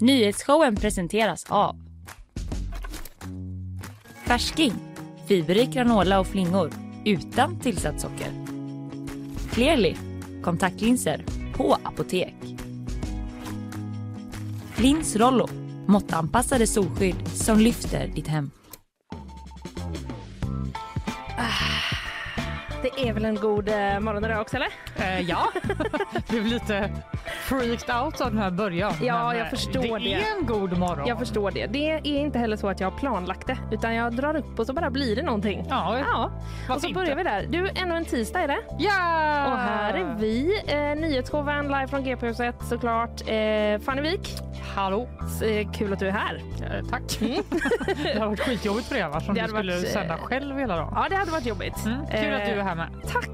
Nyhetsshowen presenteras av Färsking, fiberrik granola och flingor utan tillsatt socker. Clearly, kontaktlinser på apotek. Lins Rollo, måttanpassade solskydd som lyfter ditt hem. Det är väl en god eh, morgon idag också eller? Eh, ja, blev lite freaked out av den här början. Ja, Men, jag eh, förstår det. det. är en god morgon. Jag förstår det. Det är inte heller så att jag har planlagt det utan jag drar upp och så bara blir det någonting. Ja, Ja, och så inte? börjar vi där. Du, ännu en tisdag är det. ja! Och här är vi. Eh, nyhetsshowen live från GP-huset såklart. Eh, Fanny Wik, Hallå. eh, kul att du är här. Eh, tack. det har varit skitjobbigt för dig annars om du hade skulle varit, eh, sända själv hela dagen. Ja, det hade varit jobbigt. Mm, kul att du är Eh, här med. Tack!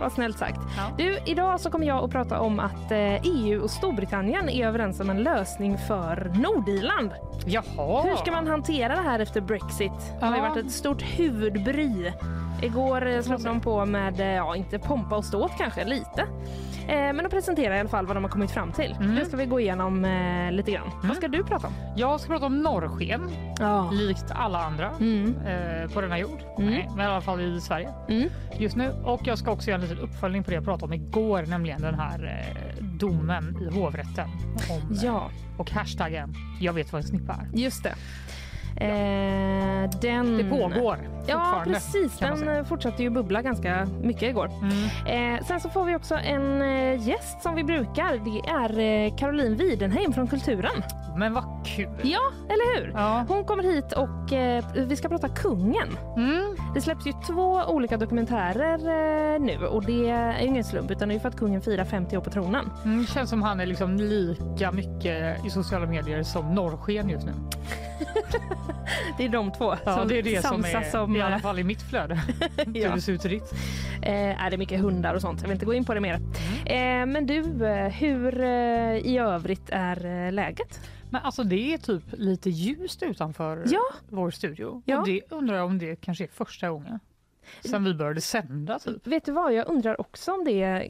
Vad snällt sagt. Ja. Du, idag så kommer jag att prata om att eh, EU och Storbritannien är överens om en lösning för Nordirland. Jaha. Hur ska man hantera det här efter Brexit? Det har Ja. varit ett stort huvudbry. Igår eh, slog de på med, eh, ja inte pompa och ståt kanske, lite. Eh, men de presenterar i alla fall vad de har kommit fram till. Mm. Det ska vi gå igenom eh, lite grann. Vad ska du prata om? Jag ska prata om norrsken, Ja. likt alla andra Mm. eh, på denna jord. Mm. Nej, men i alla fall i Sverige Mm. just nu. Och jag ska också göra en liten uppföljning på det jag pratade om igår, nämligen den här domen i hovrätten. Om, Ja, Och hashtaggen jag vet vad en snippa är. just det. Eh, den... Det pågår Ja, precis. Den eh, fortsatte ju bubbla ganska mycket igår. Mm. Eh, sen så får vi också en eh, gäst som vi brukar. Det är eh, Caroline Widenheim från Kulturen. Men vad kul! Ja, eller hur? Ja. Hon kommer hit och eh, vi ska prata kungen. Mm. Det släpps ju två olika dokumentärer eh, nu och det är ju ingen slump utan det är ju för att kungen firar 50 år på tronen. Mm, känns som han är liksom lika mycket i sociala medier som norrsken just nu. Det är de två Ja, som det är det som är om... i alla eh, fall i mitt flöde. Hur Ja. det ser ut i ditt. Eh, är det mycket hundar och sånt. Jag vill inte gå in på det mer. Mm. Eh, men du, eh, hur eh, i övrigt är eh, läget? Men alltså det är typ lite ljust utanför Ja. vår studio. Ja. Och det undrar jag om det kanske är första gången sen vi började sända typ. Vet du vad, jag undrar också om det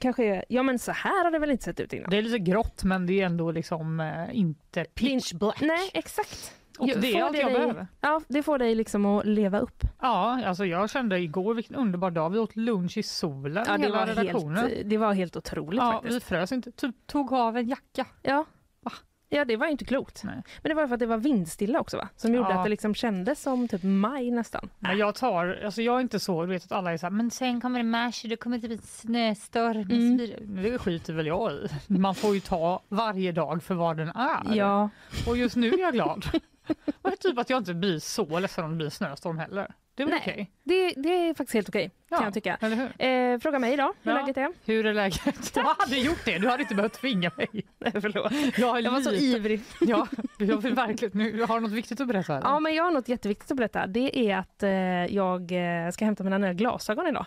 kanske är... Ja men så här har det väl inte sett ut innan? Det är lite grått men det är ändå liksom eh, inte pitch black. Nej, exakt. Och Ju- det är allt jag dig- behöver. Ja, det får dig liksom att leva upp. Ja, alltså jag kände igår vilken underbar dag. Vi åt lunch i solen Ja, det, hela var redaktionen. helt, det var helt otroligt ja, faktiskt. vi frös inte. Typ tog av en jacka. Ja. Va? ja, det var inte klokt. Nej. Men det var för att det var vindstilla också va? Som gjorde Ja. att det liksom kändes som typ maj nästan. Men jag tar, alltså jag är inte så, du vet att alla är så här, men sen kommer det mars och det kommer det bli snöstorm. Mm. vidare." Men Det skiter väl jag i. Man får ju ta varje dag för vad den är. Ja, Och just nu är jag glad. Och typ att jag inte blir så ledsen om det blir snöstorm heller. Det är väl Nej. okej? det, det är faktiskt helt okej kan jag tycka. Eller hur? Eh, fråga mig då hur Ja. läget är. Hur är läget? Jag hade gjort det, du hade inte behövt tvinga mig. Nej, förlåt. Jag, är Jag var så lite- ivrig. Ja, jag vill verkligen. Nu, har du något viktigt att berätta? Eller? Ja, men jag har något jätteviktigt att berätta. Det är att eh, jag eh, ska hämta mina nya glasögon idag.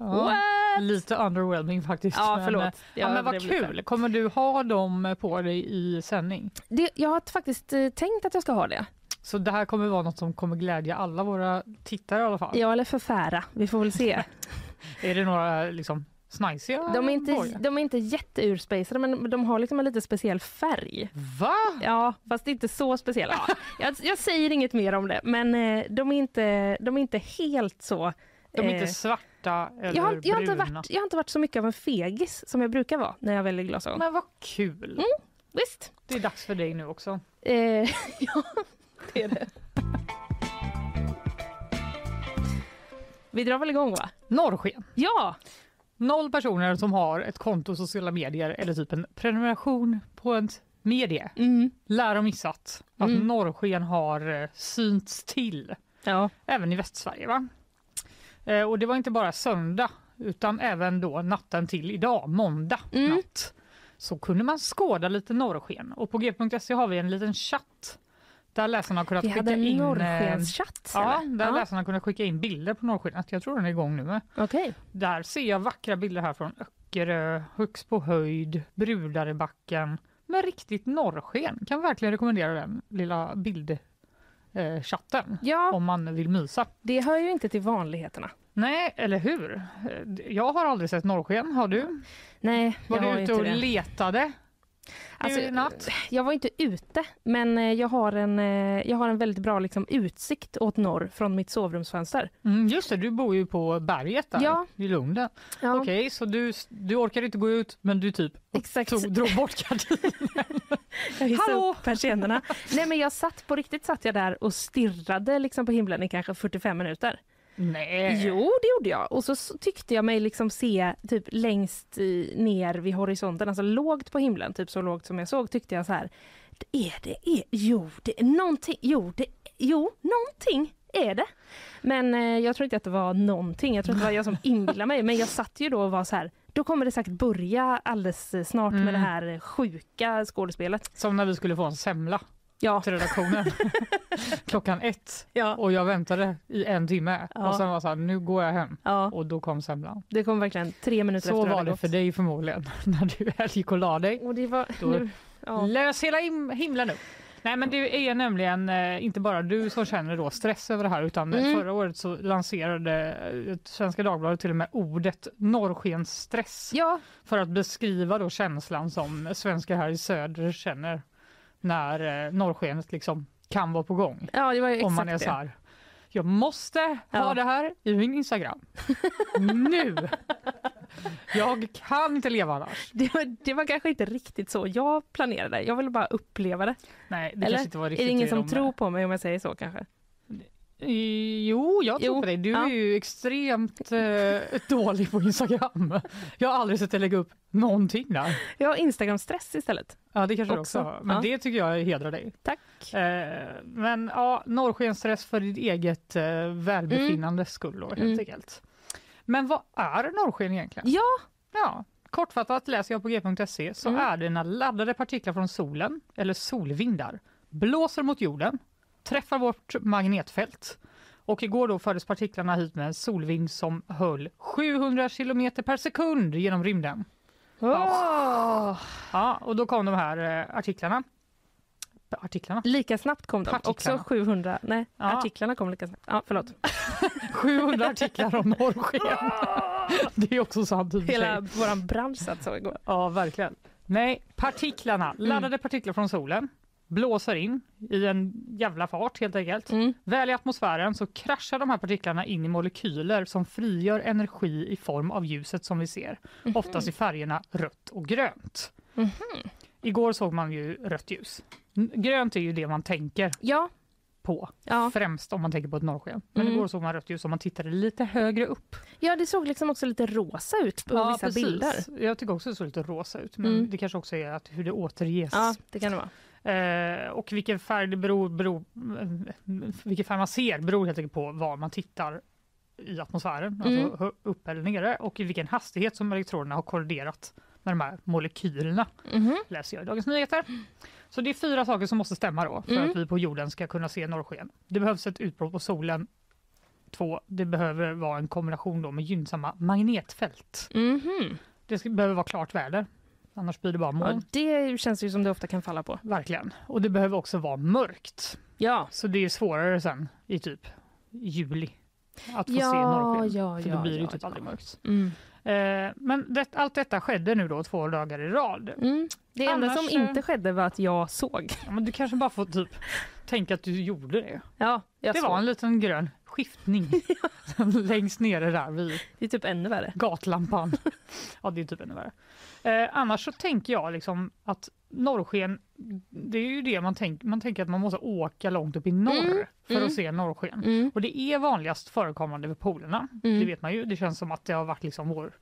Ja, lite underwhelming faktiskt. Ja, men, förlåt. eh, Ja, men vad överdrev lite. kul! Kommer du ha dem på dig i sändning? Det, jag har faktiskt eh, tänkt att jag ska ha det. Så det här kommer vara något som kommer glädja alla våra tittare i alla fall? Ja, eller förfära. Vi får väl se. Är det några liksom snajsiga De är inte, borgar? de är inte jätteurspaceade men de har liksom en lite speciell färg. Va? Ja, fast inte så speciella. Ja, jag, jag säger inget mer om det, men eh, de är inte, de är inte helt så... De är eh, inte svarta eller jag, har, jag, har inte bruna? varit, jag har inte varit så mycket av en fegis som jag brukar vara när jag väljer glasögon. Men vad kul! Mm. Visst. Det är dags för dig nu också. Eh, ja, det är det. Vi drar väl igång va? Norrsken. Ja! Noll personer som har ett konto sociala medier eller typ en prenumeration på ett medie Mm. lär ha missat att Mm. norrsken har eh, synts till Ja. även i Västsverige. Va? Eh, och det var inte bara söndag utan även då natten till idag, måndag Mm. natt, så kunde man skåda lite norrsken. Och på g.se har vi en liten chatt där läsarna har kunnat Vi skicka in... eh, norrskenschatt. Ja, där ja. läsarna kunde skicka in bilder på norrskenet. Jag tror den är igång nu med. Okej. Där ser jag vackra bilder här från Öckerö, högst på höjd, Brudarebacken med riktigt norrsken. Kan verkligen rekommendera den lilla bildchatten eh, chatten, Ja, om man vill mysa. det hör ju inte till vanligheterna. Nej, eller hur? Jag har aldrig sett norrsken. Har du? Nej, Var jag har du ute inte och det. letade Alltså, jag var inte ute, men eh, jag har en, eh, jag har en väldigt bra liksom, utsikt åt norr från mitt sovrumsfönster. Mm, just det, du bor ju på berget där Ja. i Lunden. Ja, Okej, så du, du orkar inte gå ut men du typ Exakt. tog, drog bort gardinen. Jag hissade upp persiennerna. Nej men jag satt på riktigt satt jag där och stirrade liksom på himlen i kanske 45 minuter. Nej. Jo, det gjorde jag. Och så tyckte jag mig liksom se typ längst i, ner vid horisonten, alltså lågt på himlen, typ så lågt som jag såg, tyckte jag så här. Är det, är, jo, det är någonting, jo, det, jo, någonting är det. Men eh, jag tror inte att det var någonting, jag tror att det var jag som inbillade mig. Men jag satt ju då och var så här, då kommer det säkert börja alldeles eh, snart med Mm. det här eh, sjuka skådespelet. Som när vi skulle få en semla Ja, till redaktionen klockan ett ja, och jag väntade i en timme Ja. och sen var så här, nu går jag hem och då kom semlan. Det kom verkligen tre minuter Så efter var hade det gått. för dig förmodligen när du gick och la dig. Och det var... Då- Nu. Lös hela him- himlen upp. Nej men det är nämligen eh, inte bara du som känner då stress över det här utan Mm. förra året så lanserade eh, Svenska Dagbladet till och med ordet norrskensstress ja, för att beskriva då känslan som svenskar här i söder känner när eh, norrskenet liksom kan vara på gång. ja, det var ju Om man är så här, jag måste ha Ja. det här i min Instagram. nu! Jag kan inte leva annars. Det var, det var kanske inte riktigt så jag planerade. Jag ville bara uppleva det. Nej, det Eller? inte var Är riktigt det ingen som de- tror på mig om jag säger så kanske? Jo, jag tror Jo, på dig. Du ja. är ju extremt eh, dålig på Instagram. Jag har aldrig sett dig lägga upp någonting där. Jag har Instagram-stress istället. Ja, det kanske du Också. också har. Men Ja. det tycker jag hedrar dig. Tack. Eh, men ja, norrskenstress för ditt eget eh, välbefinnandes skull då, helt Mm. enkelt. Men vad är norrsken egentligen? Ja, Ja, kortfattat läser jag på g.se så Mm. är det när laddade partiklar från solen, eller solvindar, blåser mot jorden, träffar vårt magnetfält och igår då fördes partiklarna hit med en solvind som höll 700 kilometer per sekund genom rymden. Åh! Ja, och då kom de här eh, artiklarna. Artiklarna? Lika snabbt kom de. Också 700. Nej, Ja. artiklarna kom lika snabbt. Ja, förlåt. 700 artiklar om norrsken. Det är också sant. Hela vår bransch satt så igår. Ja, verkligen. Nej, partiklarna, laddade partiklar från solen, blåser in i en jävla fart helt enkelt. Mm. Väl i atmosfären så kraschar de här partiklarna in i molekyler som frigör energi i form av ljuset som vi ser, oftast i färgerna rött och grönt. Mhm. Igår såg man ju rött ljus. Grönt är ju det man tänker Ja, på, ja. främst om man tänker på ett norrsken. Men Mm. igår såg man rött ljus om man tittade lite högre upp. ja, det såg liksom också lite rosa ut på vissa bilder. Jag tycker också det såg lite rosa ut, men Mm. det kanske också är att hur det återges. Ja, det kan det vara. Eh, och vilken färg det beror, beror, vilken färg man ser beror helt enkelt på var man tittar i atmosfären, Mm. alltså upp eller nere och i vilken hastighet som elektronerna har kolliderat med de här molekylerna, Mhm. läser jag i Dagens Nyheter. Så det är fyra saker som måste stämma då för Mm. att vi på jorden ska kunna se norrsken. Det behövs ett utbrott på solen. Två, det behöver vara en kombination då med gynnsamma magnetfält. Mhm. Det ska, behöver vara klart väder, annars blir det bara moln. Ja, det känns ju som det ofta kan falla på. Verkligen. Och det behöver också vara mörkt. Ja, Så det är svårare sen i typ juli att få Ja, se norrsken. ja, för då blir det typ aldrig mörkt. mm. Eh, men det, allt detta skedde nu då två dagar i rad. Mm. Det enda Annars, som inte skedde var att jag såg. Ja, men du kanske bara får typ tänka att du gjorde det. Ja, jag det såg. var en liten grön skiftning längst nere där vid Det är typ ännu värre. gatlampan. ja, det är typ ännu värre. Eh, annars så tänker jag liksom att norrsken, det är ju det man tänker. Man tänker att man måste åka långt upp i norr Mm, för mm. att se norrsken. Mm. Och det är vanligast förekommande vid polerna. Mm. Det vet man ju. Det känns som att det har varit liksom vår,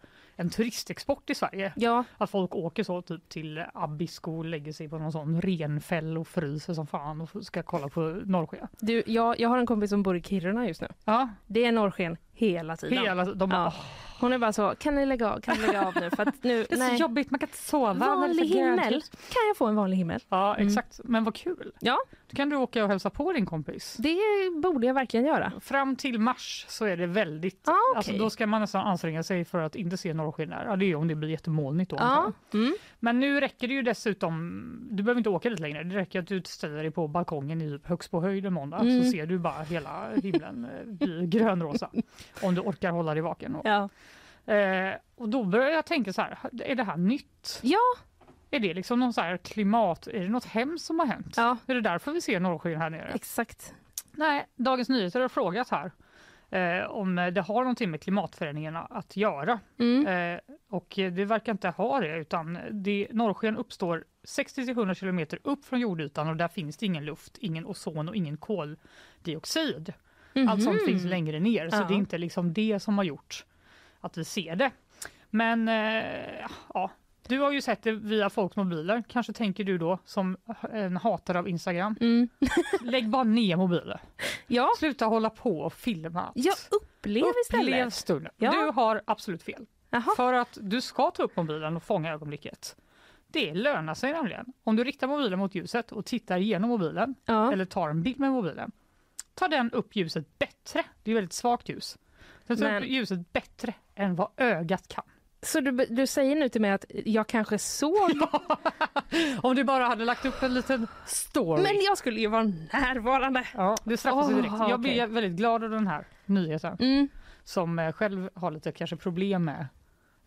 en turistexport i Sverige. Ja, Att folk åker så typ till Abisko och lägger sig på någon sån renfäll och fryser som fan och ska kolla på norrsken. du, jag, jag har en kompis som bor i Kiruna just nu. Ja, Det är norrsken hela tiden. hela, de bara, Ja. "Åh, Hon är bara så, kan ni lägga av, kan ni lägga av nu? För att nu, det är så nej. jobbigt, man kan inte sova. Vanlig så himmel. ljus." Kan jag få en vanlig himmel? Ja, Mm. exakt. Men vad kul. Ja. Då kan du åka och hälsa på din kompis. Det borde jag verkligen göra. Fram till mars så är det väldigt... Ah, okej. Alltså då ska man nästan anstränga sig för att inte se norrsken där. Ja, det är om det blir jättemolnigt då. Jag. Mm. Men nu räcker det ju dessutom, du behöver inte åka dit längre, det räcker att du ställer dig på balkongen i högst på höjd en måndag Mm. så ser du bara hela himlen eh, bli grönrosa. om du orkar hålla dig vaken. då. Ja. Eh, och då börjar jag tänka så här, är det här nytt? ja, Är det liksom någon så klimat, är det något hemskt som har hänt? Ja, Är det därför vi ser norrsken här nere? exakt. Nej, Dagens Nyheter har frågat här eh, om det har någonting med klimatförändringarna att göra. Mm. Eh, och det verkar inte ha det, utan det, norrsken uppstår 60-100 kilometer upp från jordytan och där finns det ingen luft, ingen ozon och ingen koldioxid. Allt sånt Mhm. finns längre ner, så Ja. det är inte liksom det som har gjort att vi ser det. Men eh, ja, du har ju sett det via folks mobiler. Kanske tänker du då som en hatare av Instagram. Mm. Lägg bara ner mobilen. Ja, Sluta hålla på och filma. jag upplev Upplev istället. stunden. Ja. Du har absolut fel. Jaha. För att du ska ta upp mobilen och fånga ögonblicket. Det lönar sig nämligen. Om du riktar mobilen mot ljuset och tittar igenom mobilen Ja. eller tar en bild med mobilen. tar den upp ljuset bättre. Det är väldigt svagt ljus. Den tar Men- upp ljuset bättre än vad ögat kan. Så du, du säger nu till mig att jag kanske såg, Om du bara hade lagt upp en liten story. men jag skulle ju vara närvarande. Ja, sig Åh, direkt. Jag blir väldigt glad av den här nyheten Mm. som eh, själv har lite kanske problem med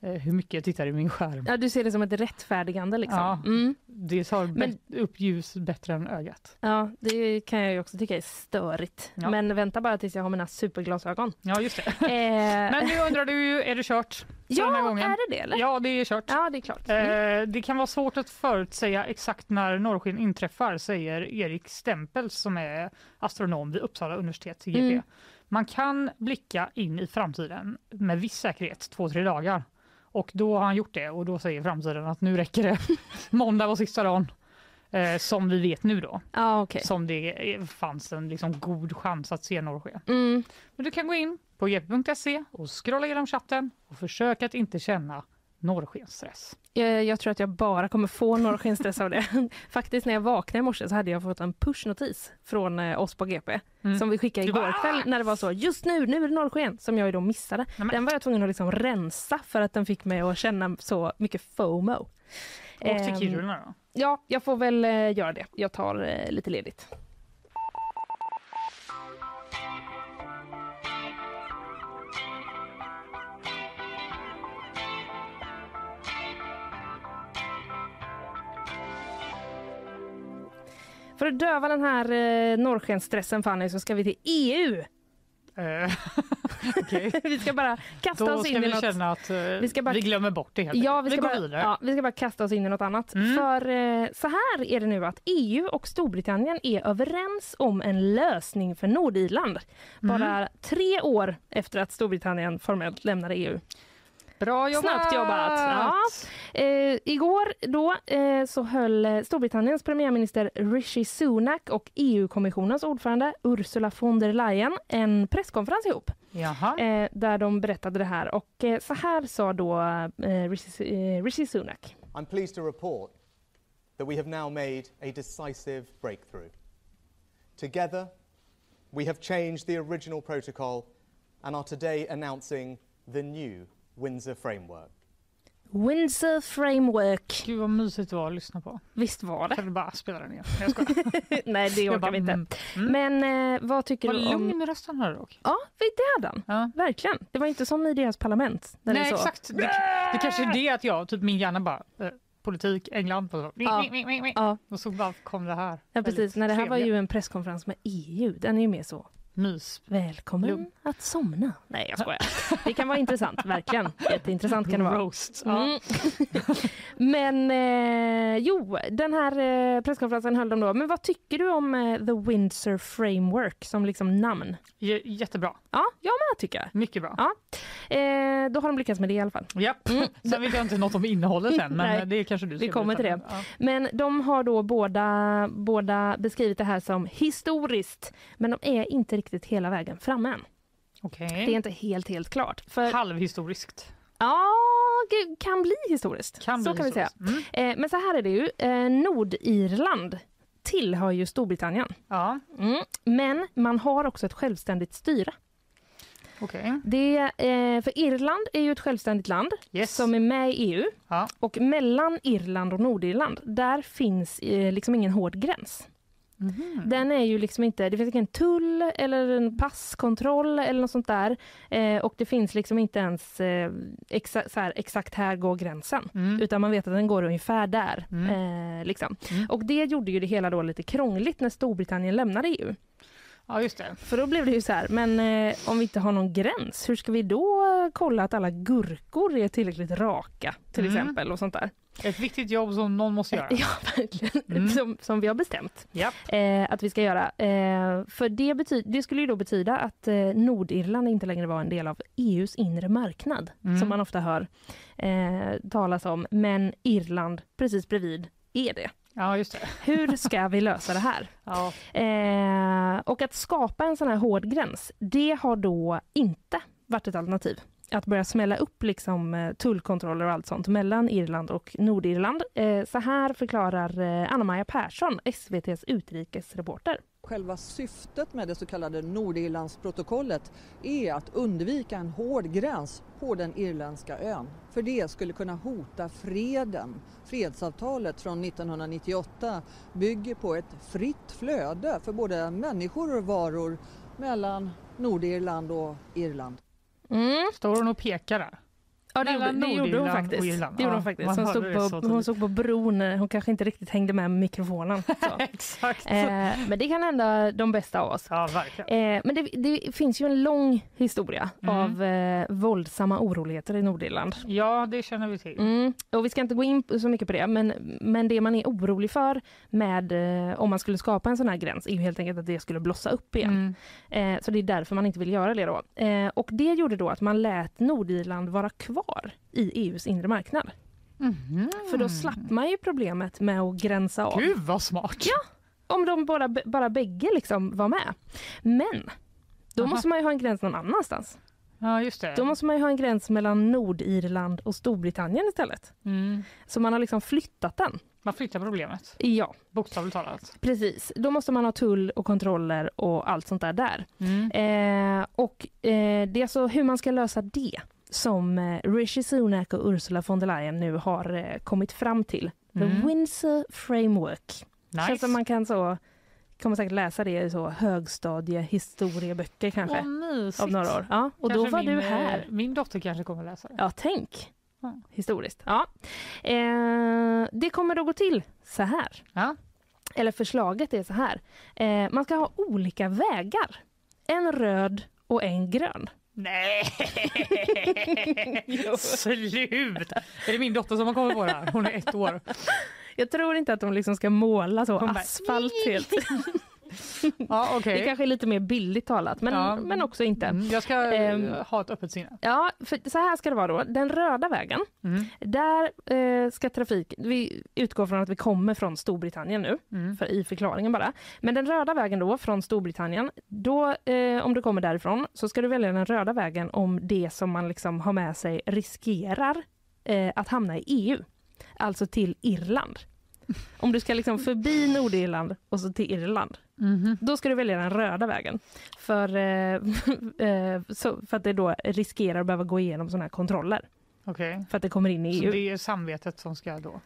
hur mycket jag tittar i min skärm. Ja, du ser det som ett rättfärdigande liksom. Ja. Mm. Det tar Men- upp ljus bättre än ögat. Ja, det kan jag ju också tycka är störigt. Ja. Men vänta bara tills jag har mina superglasögon. Ja, just det. Eh, Men nu undrar du ju, är det kört? ja, är det det eller? Ja, det är kört. Ja, det är klart. Mm. Eh, det kan vara svårt att förutsäga exakt när norrsken inträffar, säger Erik Stempels som är astronom vid Uppsala universitet, GP. Mm. Man kan blicka in i framtiden med viss säkerhet, två, tre dagar. Och då har han gjort det och då säger framtiden att nu räcker det. Måndag var sista dagen. Eh, som vi vet nu då, Ja, okej. som det fanns en liksom god chans att se norrsken. Mm. Men du kan gå in på gp.se och scrolla igenom chatten och försöka att inte känna norrskensstress. Jag, jag tror att jag bara kommer få norrskensstress av det. Faktiskt när jag vaknade i morse så hade jag fått en pushnotis från eh, oss på GP Mm. som vi skickade Du bara, igår kväll när det var så just nu, nu är det norrsken som jag ju då missade. men- Den var jag tvungen att liksom rensa för att den fick mig att känna så mycket FOMO. Och till Ehm, Kiruna då? Ja, jag får väl eh, göra det. Jag tar eh, lite ledigt. För att döva den här eh, norrskensstressen Fanny så ska vi till EU. Eh, Okej. vi ska bara kasta Då oss ska in i vi något känna att eh, Vi vi, ska bara- glömmer bort det helt Ja, vi enkelt. ska, går bara, vidare. ja, vi ska bara kasta oss in i något annat. Mm. För eh, så här är det nu att EU och Storbritannien är överens om en lösning för Nordirland. Mm. Bara tre år efter att Storbritannien formellt lämnade EU. Bra jobbat! Snabbt jobbat. Ja. Eh, igår då, eh, så höll eh, Storbritanniens premiärminister Rishi Sunak och EU-kommissionens ordförande Ursula von der Leyen en presskonferens ihop Jaha. eh, där de berättade det här. Och eh, så här sa då eh, Rishi, eh, Rishi Sunak. I'm pleased to report that we have now made a decisive breakthrough. Together, we have changed the original protocol and are today announcing the new Windsor Framework. Windsor Framework. Gud vad mysigt det var att lyssna på. Visst var det? Kan du bara spela den igen? Jag skojar. Nej, det Jag orkar bara, vi inte. mm, mm. Men eh, vad tycker Vad du om... lugn rösten har du dock. Ja, det hade han. Ja. Verkligen. Det var inte som i deras parlament. Där Nej så. exakt. Det, det kanske är det att jag, typ min hjärna bara, eh, politik, England, och så, Ja. Ja, och så bara kom det här. ja precis. Nej, det här var ju en presskonferens med EU. Den är ju mer så. Mys. Välkommen Lugn. att somna. Nej, jag skojar. Det kan vara intressant, verkligen. Jätteintressant kan det vara. Roast. Ja. Mm. Men eh, jo, den här eh, presskonferensen höll de då. Men vad tycker du om eh, The Windsor Framework som liksom namn? J- jättebra. Ja, jag med tycker jag. Mycket bra. Ja. Eh, då har de lyckats med det i alla fall. Japp. Sen vet jag inte något om innehållet än, men Nej, det är kanske du ska vi kommer till det. Ja. Men de har då båda, båda beskrivit det här som historiskt. Men de är inte riktigt hela vägen framme än. Okej. Det är inte helt, helt klart. För Halvhistoriskt. ja, det kan bli historiskt. Kan Så bli kan vi säga. historiskt. Mm. Eh, men så här är det ju. Eh, Nordirland tillhör ju Storbritannien. Ja, Mm. Men man har också ett självständigt styre. okej. Det, eh, för Irland är ju ett självständigt land Yes. som är med i EU. Ja. Och mellan Irland och Nordirland, där finns eh, liksom ingen hård gräns. Mhm. Den är ju liksom inte, det finns ingen tull eller en passkontroll eller något sånt där. Eh, och det finns liksom inte ens eh, exa, här, exakt här går gränsen. Mm. Utan man vet att den går ungefär där. Mm. Eh, liksom. Mm. Och det gjorde ju det hela då lite krångligt när Storbritannien lämnade EU. Ja, just det. För då blev det ju så här, men eh, om vi inte har någon gräns, hur ska vi då kolla att alla gurkor är tillräckligt raka till Mm. exempel och sånt där. Ett viktigt jobb som någon måste göra. Ja, verkligen. Mm. Som, som vi har bestämt Japp. eh, att vi ska göra. Eh, för det, bety- det skulle ju då betyda att eh, Nordirland inte längre var en del av EUs inre marknad, Mm. som man ofta hör eh, talas om. Men Irland precis bredvid är det. Ja, just det. Hur ska vi lösa det här? Ja. Eh, och att skapa en sån här hård gräns, det har då inte varit ett alternativ. Att börja smälla upp liksom, eh, tullkontroller och allt sånt mellan Irland och Nordirland. Eh, så här förklarar eh, Anna-Maja Persson, SVTs utrikesreporter. Själva syftet med det så kallade Nordirlandsprotokollet är att undvika en hård gräns på den irländska ön. För det skulle kunna hota freden. Fredsavtalet från 1998 bygger på ett fritt flöde för både människor och varor mellan Nordirland och Irland. Mm. Står hon och pekar där? Ja, det, gjorde, det gjorde hon faktiskt. Det gjorde hon faktiskt. Hon stod, det så på, hon stod på bron, hon kanske inte riktigt hängde med mikrofonen. Exakt. Eh, men det kan hända de bästa av oss. Ja. Eh, men det, det finns ju en lång historia Mm. av eh, våldsamma oroligheter i Nordirland. Ja, det känner vi till. Mm. Och vi ska inte gå in så mycket på det, men, men det man är orolig för med eh, om man skulle skapa en sån här gräns är ju helt enkelt att det skulle blossa upp igen. Mm. Eh, så det är därför man inte vill göra det då. Eh, och det gjorde då att man lät Nordirland vara kvar i EUs inre marknad. Mhm. För då slapp man ju problemet med att gränsa av. Gud vad smart! Ja. Om de bara, bara bägge liksom var med. Men då Aha. måste man ju ha en gräns någon annanstans. Ja, just det. Då måste man ju ha en gräns mellan Nordirland och Storbritannien istället. Mm. Så man har liksom flyttat den. Man flyttar problemet, Ja, bokstavligt talat. precis. Då måste man ha tull och kontroller och allt sånt där där. Mm. Eh, och eh, det är alltså hur man ska lösa det som eh, Rishi Sunak och Ursula von der Leyen nu har eh, kommit fram till. The Mm. Windsor Framework. Nice. Känns som man kan så, man säkert läsa det i så högstadiehistorieböcker kanske. Vad mysigt. Av några år. Ja, och Kanske då var min, du eh, här. Min dotter kanske kommer läsa det. Ja, tänk. Historiskt. Ja. Eh, det kommer då gå till så här. Ja. Eller förslaget är så här. Eh, man ska ha olika vägar. En röd och en grön. Nej! Slut! Är det min dotter som har kommit på det här? Hon är ett år. Jag tror inte att de liksom ska måla så Hon bara, asfalt helt. Ja, okej. Det kanske är lite mer billigt talat, men, Ja. men också inte. Mm, jag ska Ehm. ha ett öppet sinne. Ja, för så här ska det vara då. Den röda vägen, Mm. där eh, ska trafik... Vi utgår från att vi kommer från Storbritannien nu, Mm. för, i förklaringen bara. Men den röda vägen då, från Storbritannien, då, eh, om du kommer därifrån, så ska du välja den röda vägen om det som man liksom har med sig riskerar eh, att hamna i EU. Alltså till Irland. Om du ska liksom förbi Nordirland och så till Irland, Mhm. då ska du välja den röda vägen. För, eh, eh, så, för att det då riskerar att behöva gå igenom sådana här kontroller. Okej. För att det kommer in i Så EU. det är samvetet som ska då...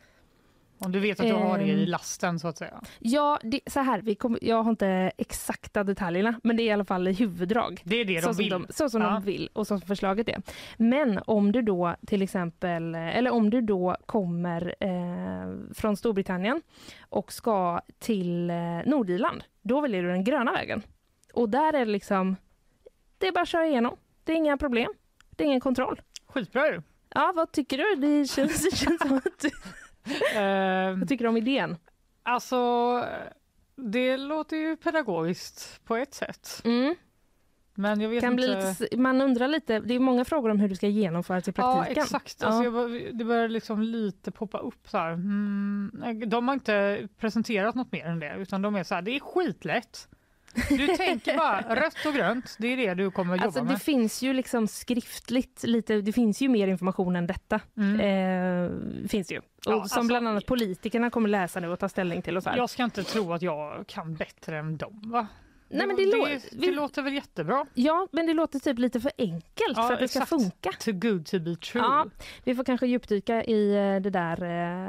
Om du vet att du har det i Ehm. lasten så att säga. Ja, det, så här, vi kommer, jag har inte exakta detaljerna, men det är i alla fall i huvuddrag. Det är det så de som, vill. de, så som Ja. de vill och som förslaget är. Men om du då till exempel, eller om du då kommer eh, från Storbritannien och ska till eh, Nordirland, då väljer du den gröna vägen. Och där är det liksom, det är bara att köra igenom. Det är inga problem. Det är ingen kontroll. Skitbra ju. Ja, vad tycker du? Det känns, det känns som att du, Ehm, vad tycker du om idén? alltså, det låter ju pedagogiskt på ett sätt. Mm. Men jag vet Kan bli inte... lite, man undrar lite, det är många frågor om hur det ska genomföras i Ja, praktiken. exakt. Ja. Alltså jag det börjar liksom lite poppa upp så. Mm, de har inte presenterat något mer än det, utan de är så här, det är skitlätt. Du tänker bara rött och grönt, det är det du kommer jobba Alltså det med. finns ju liksom skriftligt lite, det finns ju mer information än detta. Mm. Eh, finns ju. Och Ja, som alltså- bland annat politikerna kommer läsa nu och ta ställning till och så här. Jag ska inte tro att jag kan bättre än dem, va? Nej, men det, det, lå- det låter väl jättebra. Ja, men det låter typ lite för enkelt Ja, för att det ska exakt. funka. Too good to be true. Ja, vi får kanske djupdyka i eh, det där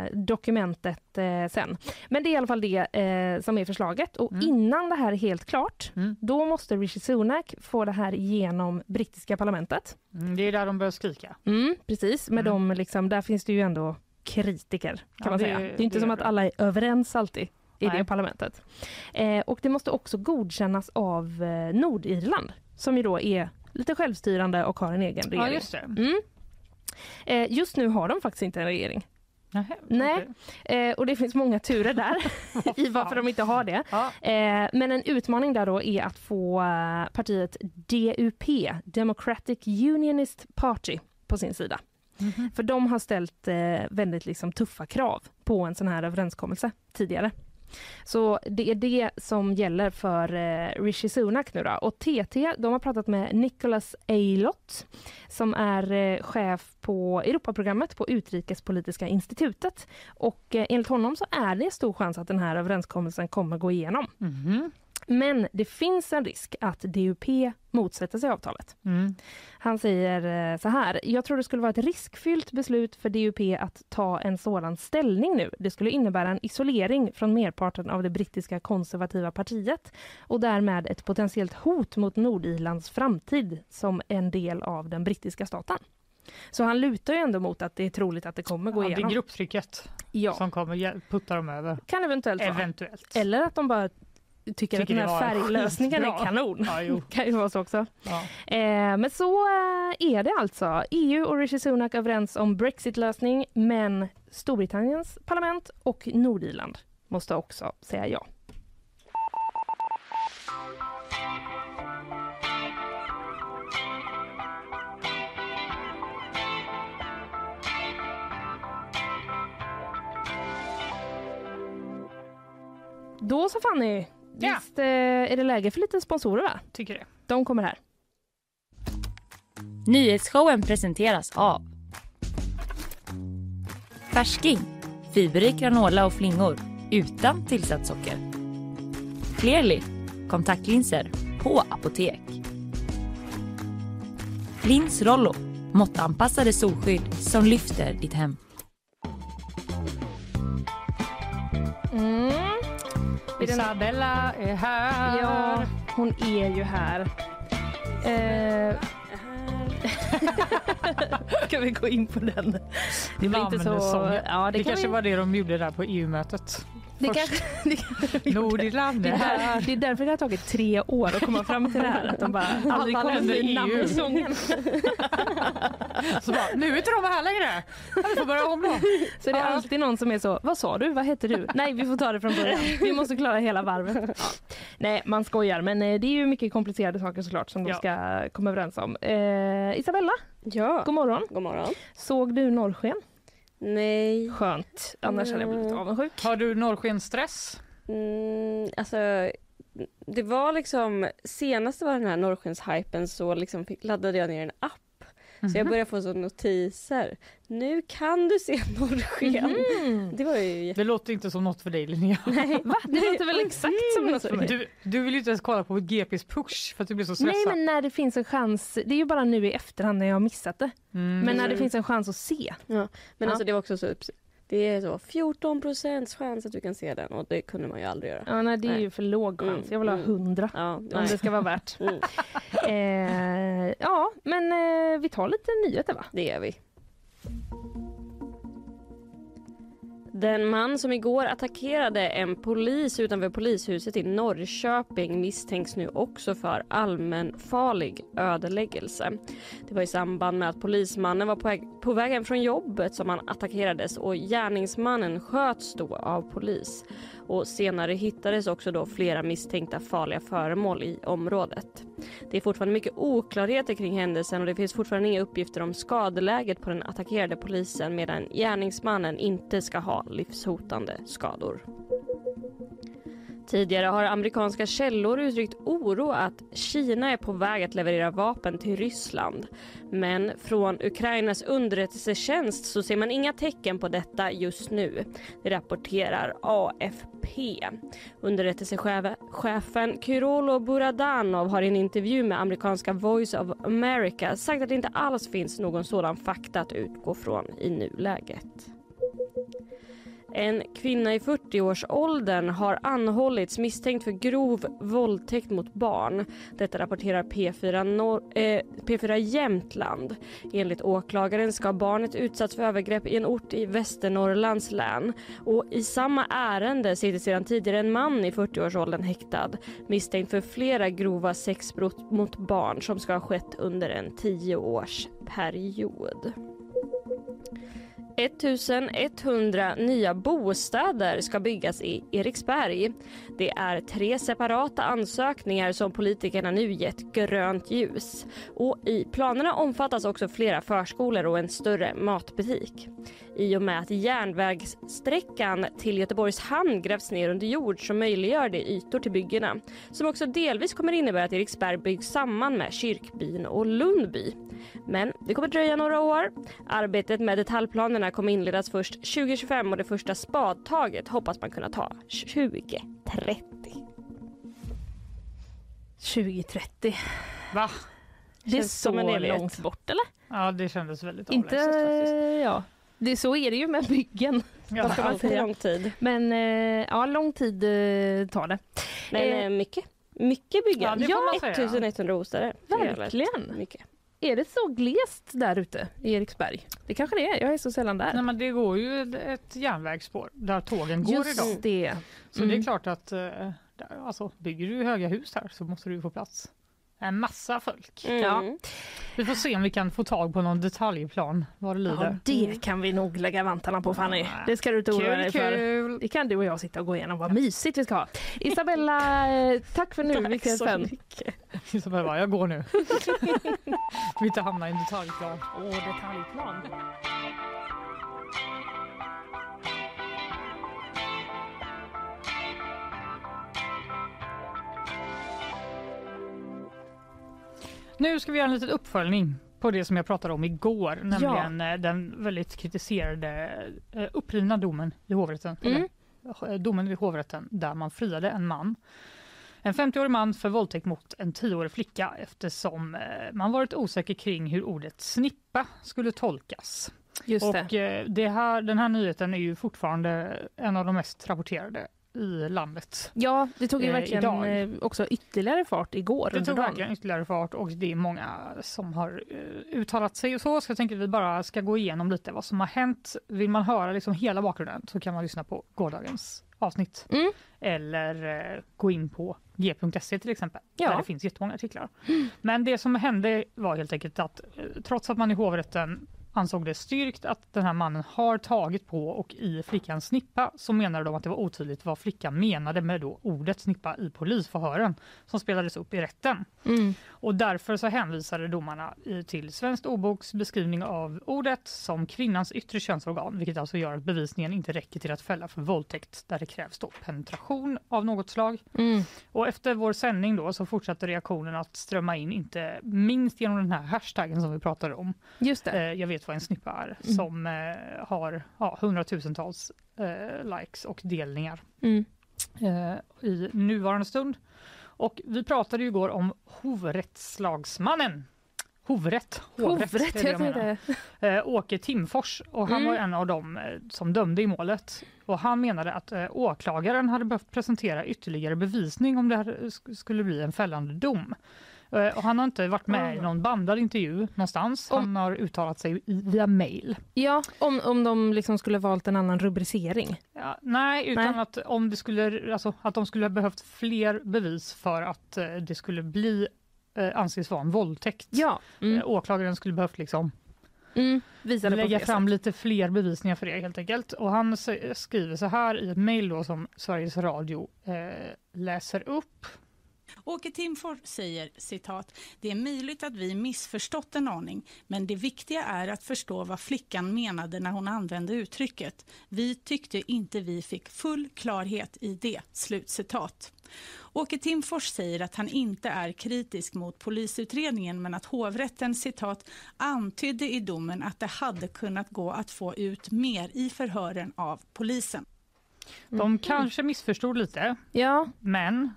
eh, dokumentet eh, sen. Men det är i alla fall det eh, som är förslaget. Och Mm. innan det här är helt klart, Mm. då måste Rishi Sunak få det här genom brittiska parlamentet. Mm, Det är där de börjar skrika. Mm, precis, med Mm. de liksom, där finns det ju ändå kritiker kan Ja, man det- säga. Det är inte det som är att alla är överens alltid i Nej. det parlamentet. Eh, och det måste också godkännas av eh, Nordirland som ju då är lite självstyrande och har en egen regering. Ja, just. Mm. Eh, just nu har de faktiskt inte en regering. Nähä, Nej. okej. Eh, och det finns många turer där i varför de inte har det. Ja. Eh, men en utmaning där då är att få eh, partiet DUP, Democratic Unionist Party, på sin sida. Mhm. För de har ställt eh, väldigt liksom, tuffa krav på en sån här överenskommelse tidigare. Så det är det som gäller för eh, Rishi Sunak nu då. Och TT, de har pratat med Nicholas Eilott som är eh, chef på Europaprogrammet på Utrikespolitiska institutet. Och eh, enligt honom så är det stor chans att den här överenskommelsen kommer gå igenom. Mhm. Men det finns en risk att DUP motsätter sig avtalet. Mm. Han säger eh, så här. Jag tror det skulle vara ett riskfyllt beslut för DUP att ta en sådan ställning nu. Det skulle innebära en isolering från merparten av det brittiska konservativa partiet och därmed ett potentiellt hot mot Nordirlands framtid som en del av den brittiska staten. Så han lutar ju ändå mot att det är troligt att det kommer gå Ja, det är igenom. grupptrycket Ja, som kommer putta dem över. kan eventuellt vara. Eventuellt. Eller att de bara tycker, att Tycker den det här färglösningen är kanon. Ja, kan ju vara så också. Ja. Eh, men så eh, är det alltså. EU och Rishi Sunak överens om Brexit-lösning men Storbritanniens parlament och Nordirland måste också säga ja. Då så Fanny, Ja. visst eh, är det läge för lite sponsorer va? Tycker det. De kommer här. Nyhetsshowen presenteras av Färsking, fiberrik granola och flingor utan tillsatt socker. Clearly, kontaktlinser på apotek. Lins Rollo, måttanpassade solskydd som lyfter ditt hem. Mm. Isabella är här. Ja, hon är ju här. Eh, ska vi gå in på den? Det blir inte så... Ja, det, Det, kan kanske vi, var det de gjorde där på EU-mötet. det, kanske, det, kanske. Nordirland det, här. det är därför det har tagit tre år att komma fram till det här. Att de bara, aldrig bli i EU. Så bara, nu är inte de här längre. Vi får börja om då. Så det är alltid någon som är så, vad sa du, vad hette du? Nej, vi får ta det från början. Vi måste klara hela varvet. Ja. Nej, man skojar, men eh, det är ju mycket komplicerade saker såklart som de Ja. ska komma överens om. Eh, Isabella, Ja, god morgon. god morgon. Såg du norrsken? Nej, Skönt, annars hade jag blivit Mm. avundsjuk. Har du norrskenstress? mm, alltså det var liksom senast det var den här norrskenshypen så liksom fick, laddade jag ner en app. Så Mhm. jag började få så notiser. Nu kan du se norrsken. Mm. Det var ju jätte... Det låter inte som något för dig Linnea. Nej, Va? Det låter väl exakt som något för mig? Du, du vill ju inte ens kolla på GPs push för att du blir så Nej stressad. men när det finns en chans, det är ju bara nu i efterhand när jag har missat det. Mm, Men när det Mm. finns en chans att se. Men Ja. alltså det var också så det är så 14 procents chans att du kan se den och det kunde man ju aldrig göra. Ja, nej, det är Nej. ju för låg chans. Mm, Jag vill ha mm. hundra Ja, om nej. det ska vara värt. Mm, Eh, ja, men eh, vi tar lite nyheter va? det gör vi. Den man som igår attackerade en polis utanför polishuset i Norrköping misstänks nu också för allmänfarlig ödeläggelse. Det var i samband med att polismannen var på väg, på vägen från jobbet som han attackerades och gärningsmannen sköts då av polis. Och senare hittades också då flera misstänkta farliga föremål i området. Det är fortfarande mycket oklarheter kring händelsen och det finns fortfarande inga uppgifter om skadeläget på den attackerade polisen medan gärningsmannen inte ska ha livshotande skador. Tidigare har amerikanska källor uttryckt oro att Kina är på väg att leverera vapen till Ryssland. Men från Ukrainas underrättelsetjänst så ser man inga tecken på detta just nu. Det rapporterar AFP. Underrättelsechefen Kyrolo Buradanov har i en intervju med amerikanska Voice of America sagt att det inte alls finns någon sådan fakta att utgå från i nuläget. En kvinna i 40-årsåldern har anhållits misstänkt för grov våldtäkt mot barn. Detta rapporterar P4, Nor eh, P4 Jämtland. Enligt åklagaren ska barnet utsatts för övergrepp i en ort i Västernorrlands län. Och I samma ärende sitter sedan tidigare en man i 40-årsåldern häktad misstänkt för flera grova sexbrott mot barn som ska ha skett under en tioårsperiod. 1100 nya bostäder ska byggas i Eriksberg. Det är tre separata ansökningar som politikerna nu gett grönt ljus. Och I planerna omfattas också flera förskolor och en större matbutik. I och med att järnvägssträckan till Göteborgs hamn grävs ner under jord så möjliggör det ytor till byggena som också delvis kommer innebära att Eriksberg byggs samman med Kyrkbyn och Lundby. Men det kommer dröja några år. Arbetet med detaljplanerna kommer inledas först 2025 och det första spadtaget hoppas man kunna ta 2030. 2030. Va? Det är som så långt bort eller? Ja, det kändes väldigt Inte, avlägset faktiskt. ja. Det, så är det ju med byggen. Ja. ska man säga. lång tid. Men eh, ja, lång tid eh, tar det. Men Eh, eh, mycket. Mycket byggen. Ja, säga. 1100 bostäder. Verkligen. Mycket. Är det så glest där ute i Eriksberg? Det kanske det är. Jag är så sällan där. Nej, men det går ju ett- järnvägsspår där tågen går Just idag. det. Så det är Mm. klart att alltså, bygger du höga hus här så måste du få plats. En massa folk. Mm. Ja. Vi får se om vi kan få tag på någon detaljplan vad det Ja, lider. det kan vi nog lägga vantarna på Fanny. Ja. Det ska du inte oroa dig för. kul! Det kan du och jag sitta och gå igenom. Vad mysigt vi ska ha. Isabella, eh, tack för nu. Vi ses sen. Isabella jag går nu. vi inte hamna i en detaljplan. Åh, detaljplan. Nu ska vi göra en liten uppföljning på det som jag pratade om igår, nämligen eh, den väldigt kritiserade eh, upprivna domen i hovrätten. Mm. Eller, eh, domen vid hovrätten där man friade en man. En 50-årig man för våldtäkt mot en 10-årig flicka eftersom man varit osäker kring hur ordet snippa skulle tolkas. Just det. Och det här, den här nyheten är ju fortfarande en av de mest rapporterade i landet. Ja, det tog ju Eh, verkligen idag. eh, också ytterligare fart igår Det tog dagen. verkligen ytterligare fart och det är många som har eh, uttalat sig och så. Så jag tänker att vi bara ska gå igenom lite vad som har hänt. Vill man höra liksom hela bakgrunden så kan man lyssna på gårdagens avsnitt. Mm. Eller gå in på g.se till exempel, Ja. där det finns jättemånga artiklar. Men det som hände var helt enkelt att trots att man i hovrätten ansåg det styrkt att den här mannen har tagit på och i flickans snippa så menade de att det var otydligt vad flickan menade med då ordet snippa i polisförhören som spelades upp i rätten. Mm. Och därför så hänvisade domarna till Svenskt ordboks beskrivning av ordet som kvinnans yttre könsorgan, vilket alltså gör att bevisningen inte räcker till att fälla för våldtäkt där det krävs då penetration av något slag. Mm. Och efter vår sändning då så fortsatte reaktionen att strömma in, inte minst genom den här hashtaggen som vi pratade om. Just det. Eh, jag vet vad en snippa är, Mm. som eh, har ja, hundratusentals eh, likes och delningar Mm. eh, i nuvarande stund. Och vi pratade ju igår om hovrättslagsmannen. Hovrätt. Hovrätt, är det jag. Eh, Åke Timfors och han Mm. var en av dem eh, som dömde i målet. Och han menade att eh, åklagaren hade behövt presentera ytterligare bevisning om det här sk- skulle bli en fällande dom. Eh, och han har inte varit med i någon bandad intervju någonstans. Om- Han har uttalat sig via mail. Ja, om, om de liksom skulle valt en annan rubricering. Ja, nej, utan Nej. Att, om det skulle, alltså, att de skulle ha behövt fler bevis för att eh, det skulle bli eh, anses vara en våldtäkt. Ja. Mm. Eh, åklagaren skulle behövt liksom Mm. Lägga fram lite fler bevisningar för det helt enkelt. Och han skriver så här i ett mejl då som Sveriges Radio eh, läser upp. Åke Timfors säger citat, det är möjligt att vi missförstått en aning, men det viktiga är att förstå vad flickan menade när hon använde uttrycket. Vi tyckte inte vi fick full klarhet i det. Slutcitat. Åke Timfors säger att han inte är kritisk mot polisutredningen men att hovrätten citat antydde i domen att det hade kunnat gå att få ut mer i förhören av polisen. De kanske missförstod lite, Ja, men...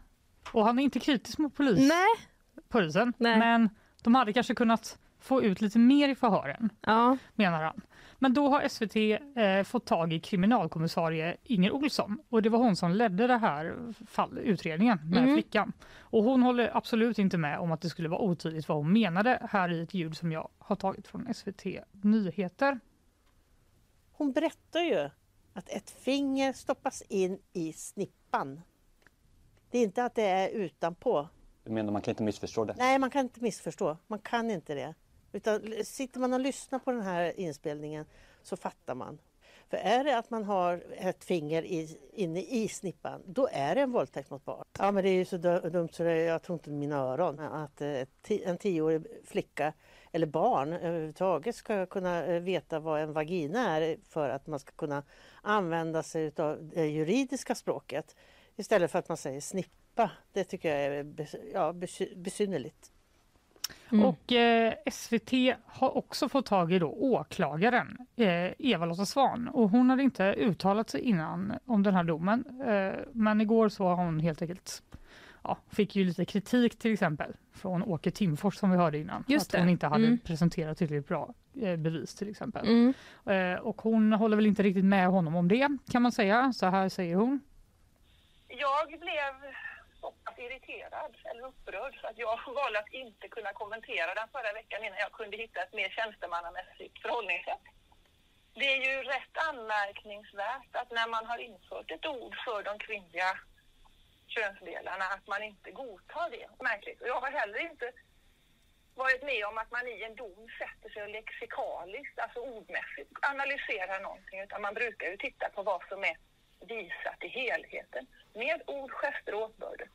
Och han är inte kritisk mot polis, nej. polisen, Nej. men de hade kanske kunnat få ut lite mer i förhören, Ja, menar han. Men då har SVT eh, fått tag i kriminalkommissarie Inger Olsson och det var hon som ledde det här fall, utredningen med Mm. flickan. Och hon håller absolut inte med om att det skulle vara otydligt vad hon menade här i ett ljud som jag har tagit från SVT Nyheter. Hon berättar ju att ett finger stoppas in i snippan. Det är inte att det är utanpå. Du menar man kan inte missförstå det? Nej, man kan inte missförstå. Man kan inte det. Utan sitter man och lyssnar på den här inspelningen så fattar man. För är det att man har ett finger i, inne i snippan, då är det en våldtäkt mot barn. Ja, men det är ju så du- dumt så det, jag tror inte mina öron. Att eh, en tioårig flicka eller barn överhuvudtaget ska kunna eh, veta vad en vagina är för att man ska kunna använda sig av det juridiska språket. Istället för att man säger snippa. Det tycker jag är ja, besy- besynnerligt. Mm. Och eh, SVT har också fått tag i då åklagaren eh, Eva-Lotta Svan och hon hade inte uttalat sig innan om den här domen. Eh, men igår så har hon helt enkelt ja, fick ju lite kritik till exempel från Åke Timfors som vi hörde innan. Just att hon det. inte hade Mm. presenterat tillräckligt bra eh, bevis till exempel. mm. Eh, och hon håller väl inte riktigt med honom om det kan man säga. Så här säger hon. Jag blev så pass irriterad eller upprörd så att jag valde att inte kunna kommentera den förra veckan innan jag kunde hitta ett mer tjänstemannamässigt förhållningssätt. Det är ju rätt anmärkningsvärt att när man har infört ett ord för de kvinnliga könsdelarna att man inte godtar det. Märkligt. Och jag har heller inte varit med om att man i en dom sätter sig och lexikaliskt, alltså ordmässigt analyserar någonting utan man brukar ju titta på vad som är visat i helheten med ord, gester och åtbörder.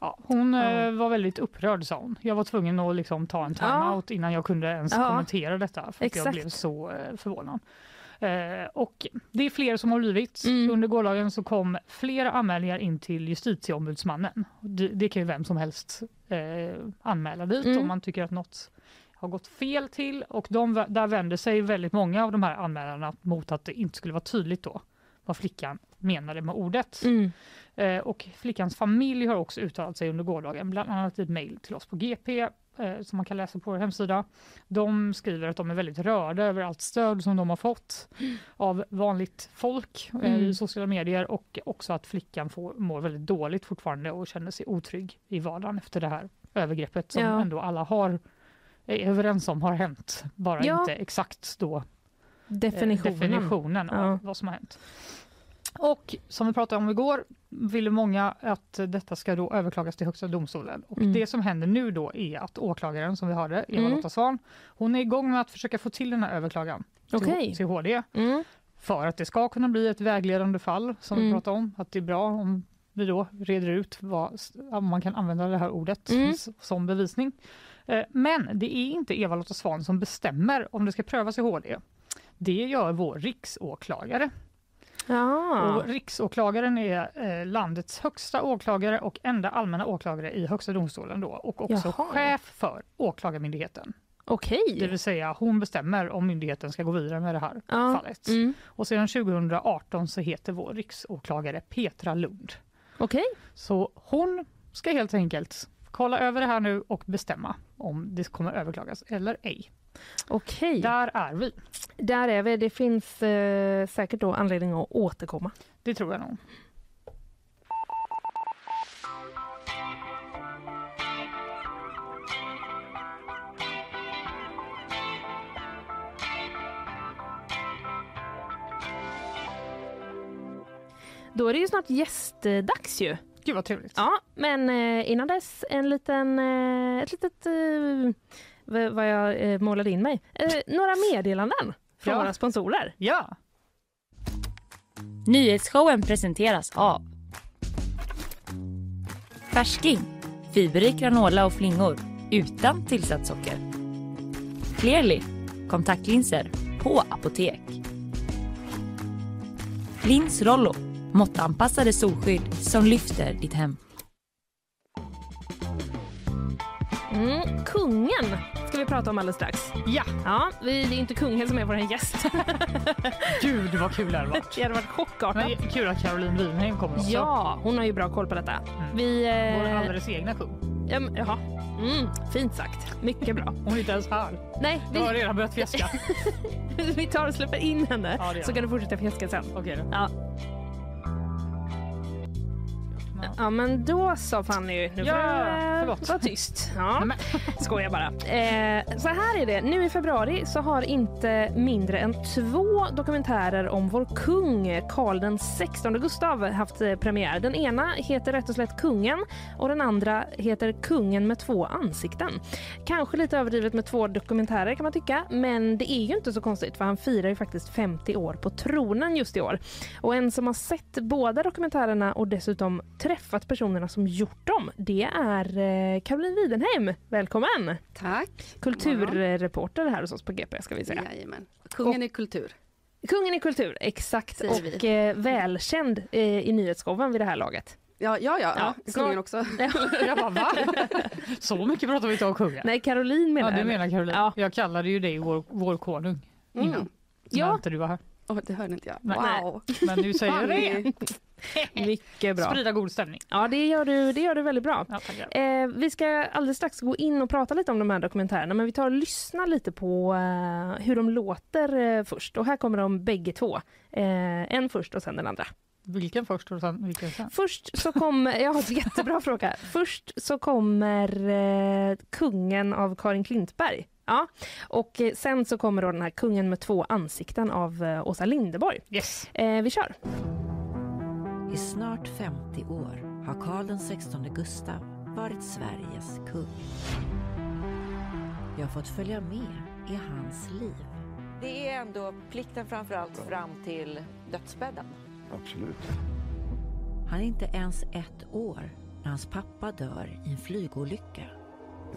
Ja, hon eh, var väldigt upprörd sa hon. Jag var tvungen att liksom ta en timeout innan jag kunde ens Ja. kommentera detta för att jag blev så eh, förvånad. Eh, och det är fler som har blivit. Mm. Under gårdagen så kom flera anmälningar in till justitieombudsmannen. Det, det kan ju vem som helst eh, anmäla dit Mm. om man tycker att något har gått fel till och de, där vänder sig väldigt många av de här anmälarna mot att det inte skulle vara tydligt då vad flickan menade med ordet. Mm. Eh, och flickans familj har också uttalat sig under gårdagen, bland annat i ett mejl till oss på GP eh, som man kan läsa på vår hemsida. De skriver att de är väldigt rörda över allt stöd som de har fått av vanligt folk eh, Mm. i sociala medier och också att flickan får, mår väldigt dåligt fortfarande och känner sig otrygg i vardagen efter det här övergreppet som Ja. ändå alla har är överens om har hänt, bara Ja. inte exakt då eh, Definitionen. definitionen av Ja. vad som har hänt. Och som vi pratade om igår ville många att detta ska då överklagas till Högsta domstolen. Och Mm. Det som händer nu då är att åklagaren som vi hörde, Mm. Eva-Lotta Svan, hon är igång med att försöka få till den här överklagan Okej. till, till HD Mm. för att det ska kunna bli ett vägledande fall som vi Mm. pratade om. Att det är bra om vi då reder ut vad, om man kan använda det här ordet Mm. som bevisning. Eh, Men det är inte Eva-Lotta Svan som bestämmer om det ska prövas i HD. Det gör vår riksåklagare. Ja. Och riksåklagaren är eh, landets högsta åklagare och enda allmänna åklagare i Högsta domstolen då och också Jaha. chef för Åklagarmyndigheten. Okej. Det vill säga hon bestämmer om myndigheten ska gå vidare med det här Ja. fallet. Mm. Och sedan 2018 så heter vår riksåklagare Petra Lund. Okej. Så hon ska helt enkelt kolla över det här nu och bestämma om det kommer överklagas eller ej. Okej. Där är vi. Där är vi. Det finns eh, säkert då anledning att återkomma. Det tror jag nog. Då är det ju snart gästdags ju. Gud vad trevligt. Ja, men eh, innan dess en liten, eh, ett litet, eh, vad jag eh, målade in mig. Eh, några meddelanden från Ja. våra sponsorer. Ja, Nyhetsshowen presenteras av Färsking Fiberrik granola och flingor utan tillsatt socker. Clearly kontaktlinser på apotek. Lins Rollo måttanpassade solskydd som lyfter ditt hem. Mm, kungen ska vi prata om alldeles strax. Ja, Ja, vi, det är inte kungen som är vår gäst. gud vad kul det hade varit. det hade varit chockartat. Men kul att Caroline Winheim kommer också. Ja, hon har ju bra koll på detta. Vi... Vår Eh, alldeles egna kung. ja, men- jaha. Mm, fint sagt. Mycket bra. Hon är inte ens här. Nej, Jag har vi, redan börjat fjäska. vi tar och släpper in henne Ja, så vi. kan du fortsätta fjäska sen. Okej då. Ja. Ja men då så Fanny, nu får du eh, förlåt. vara tyst. Ja. Skojar bara. Eh, så här är det, nu i februari så har inte mindre än två dokumentärer om vår kung Karl den 16 Gustav haft eh, premiär. Den ena heter rätt och slätt Kungen och den andra heter Kungen med två ansikten. Kanske lite överdrivet med två dokumentärer kan man tycka, men det är ju inte så konstigt för han firar ju faktiskt 50 år på tronen just i år. Och en som har sett båda dokumentärerna och dessutom träffat personerna som gjort dem, det är eh, Caroline Widenheim. Välkommen! Tack. Kulturreporter här hos oss på GP ska vi säga. Jajamän. Kungen är kultur. Kungen i kultur, exakt. Och eh, välkänd eh, i nyhetsshowen vid det här laget. Ja, ja, ja. Ja, Kungen också. Jag bara, va? Så mycket pratar vi inte om kungen. Nej, Caroline menar Ja, du jag. menar Caroline. Ja. Jag kallade ju dig vår, vår konung innan. Mm. När Ja. inte du var här. Åh, det hörde inte jag. Wow. Men nu säger jag det. Mycket bra. Sprida god stämning. Ja, det gör du, det gör du väldigt bra. Ja. Eh, vi ska alldeles strax gå in och prata lite om de här dokumentärerna men vi tar och lyssnar lite på eh, hur de låter eh, först. Och här kommer de bägge två. Eh, en först och sen den andra. Vilken först och sen vilken sen? Först så kommer, en jättebra fråga. Först så kommer eh, Kungen av Karin Klintberg. Ja. Och eh, sen så kommer då den här Kungen med två ansikten av Åsa Linderborg. Yes. Vi kör. I snart 50 år har Karl den 16 Gustav varit Sveriges kung. Jag har fått följa med i hans liv. Det är ändå plikten framför allt fram till dödsbädden. Absolut. Han är inte ens ett år när hans pappa dör i en flygolycka.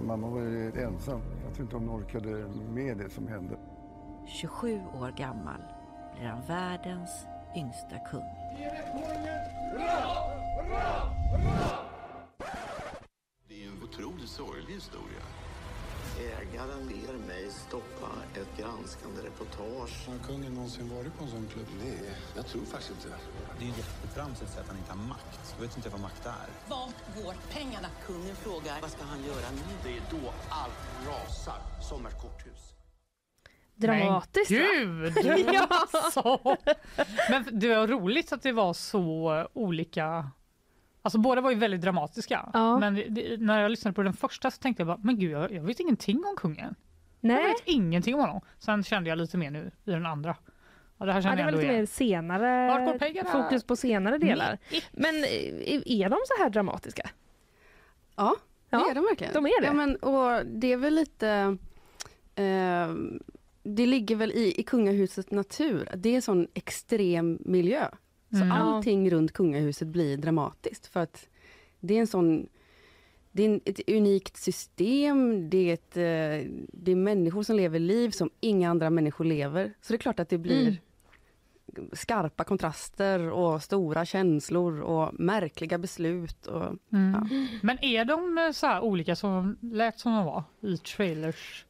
Mamma var ju ensam. Jag tror inte hon orkade med det som hände. 27 år gammal blir han världens yngsta kung. Det är en otroligt sorglig historia. Ägaren ber mig stoppa ett granskande reportage. Har kungen någonsin varit på en sån klubb? Nej, jag tror faktiskt inte Det är ju jättetramsigt att han inte har makt. Jag vet inte vad makt är. Vart går pengarna? Kungen frågar vad ska han göra nu? Det är då allt rasar som ett korthus. Dramatiskt Men va? gud! Ja. Så. Men det var roligt att det var så olika. Alltså båda var ju väldigt dramatiska. Ja. Men det, när jag lyssnade på den första så tänkte jag bara, men gud jag, jag vet ingenting om kungen. Jag Nej, vet ingenting om honom. Sen kände jag lite mer nu i den andra. Ja, det här ja, det jag var lite igen. mer senare fokus på senare delar. Men eh, är de så här dramatiska? Ja, det Ja, är de verkligen. de är det. Ja, men, och det är väl lite... Eh, det ligger väl i, i kungahusets natur. Det är en sån extrem miljö. Så Mm. allting runt kungahuset blir dramatiskt. För att det är en sån... Det är ett unikt system, det är, ett, eh, det är människor som lever liv som inga andra människor lever. Så det är klart att det blir Mm. skarpa kontraster och stora känslor och märkliga beslut. Och, Mm. ja. Men är de eh, så här olika som lät som de var i trailers?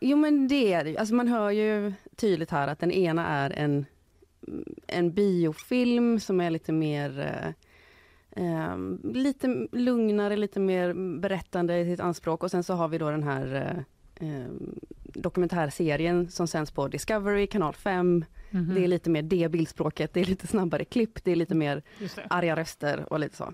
Jo men det är det. Alltså man hör ju tydligt här att den ena är en, en biofilm som är lite mer eh, eh, lite lugnare, lite mer berättande i sitt anspråk och sen så har vi då den här eh, eh, dokumentärserien som sänds på Discovery, kanal 5. Mhm. Det är lite mer det bildspråket, det är lite snabbare klipp, det är lite mer arga röster och lite så.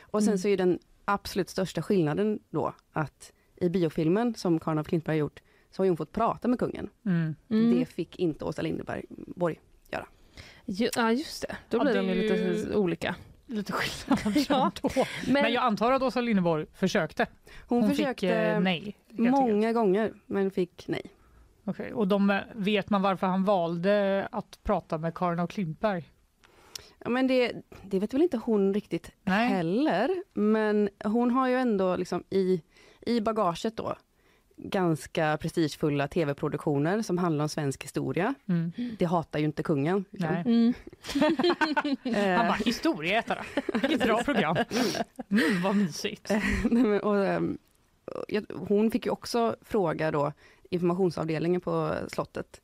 Och sen Mm. så är den absolut största skillnaden då att i biofilmen som Karin af Klintberg har gjort så har hon fått prata med kungen. Mm. Mm. Det fick inte Åsa Linderberg Borg göra. Ju- Ja just det, då Ja, blir det de ju lite olika. Lite skillnad Ja. Men, Men, jag antar att Åsa Linderborg försökte. Hon, Hon försökte fick eh, nej. många gånger men fick nej. Okej, Och de, eh, vet man varför han valde att prata med Karin av Klintberg? Ja, men det, det vet väl inte hon riktigt heller. Men hon har ju ändå liksom i, i bagaget då ganska prestigefulla tv-produktioner som handlar om svensk historia. Mm. Det hatar ju inte kungen. liksom. Nej. Mm. Eh, Han bara, historieätare. Vilket bra program. Mm, vad mysigt. Men, och, ehm, och jag- hon fick ju också fråga då informationsavdelningen på slottet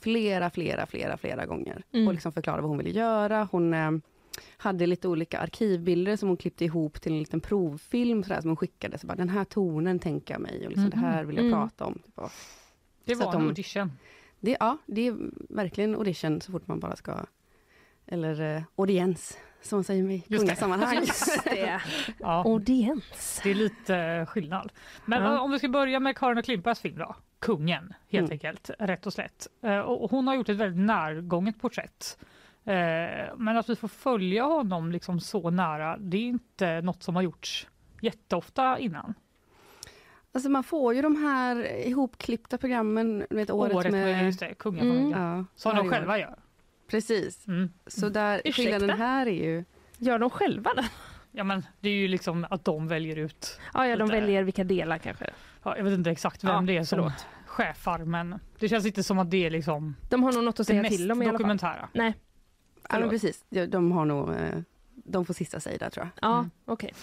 flera, flera, flera, flera gånger Mm. och liksom förklara vad hon ville göra. Hon ehm, hade lite olika arkivbilder som hon klippte ihop till en liten provfilm sådär, som hon skickade. Så bara, den här tonen tänker jag mig och liksom, det här vill jag Mhm. prata om. Typ. Det så var att en de- audition. Det, ja, det är verkligen audition så fort man bara ska, eller eh, audiens som man säger i kungasammanhang. Det. Ja. Audiens. Det är lite eh, skillnad. Men Ja. eh, om vi ska börja med Karin och Klimpas film då. Kungen, helt Mm. enkelt, rätt och slätt. Eh, Och hon har gjort ett väldigt närgånget porträtt. Eh, Men att vi får följa honom liksom så nära, det är inte något som har gjorts jätteofta innan. Alltså man får ju de här ihopklippta programmen, du vet, året, Året med, med... just det, kungafamiljen. Ja, Som de år. själva gör. Precis. Mm. Så där, Ursäkta? skillnaden här är ju... Gör de själva det? Ja men det är ju liksom att de väljer ut, Ja, ja de Lite. väljer vilka delar kanske. ja, jag vet inte exakt vem Ja, det är som förlåt. chefar men det känns inte som att det är liksom De har nog något att säga till om i alla fall. dokumentära. Nej. Ja, men Förlåt. precis. De, har nog... eh, De får sista säg där tror jag. Ja, Mm. okej.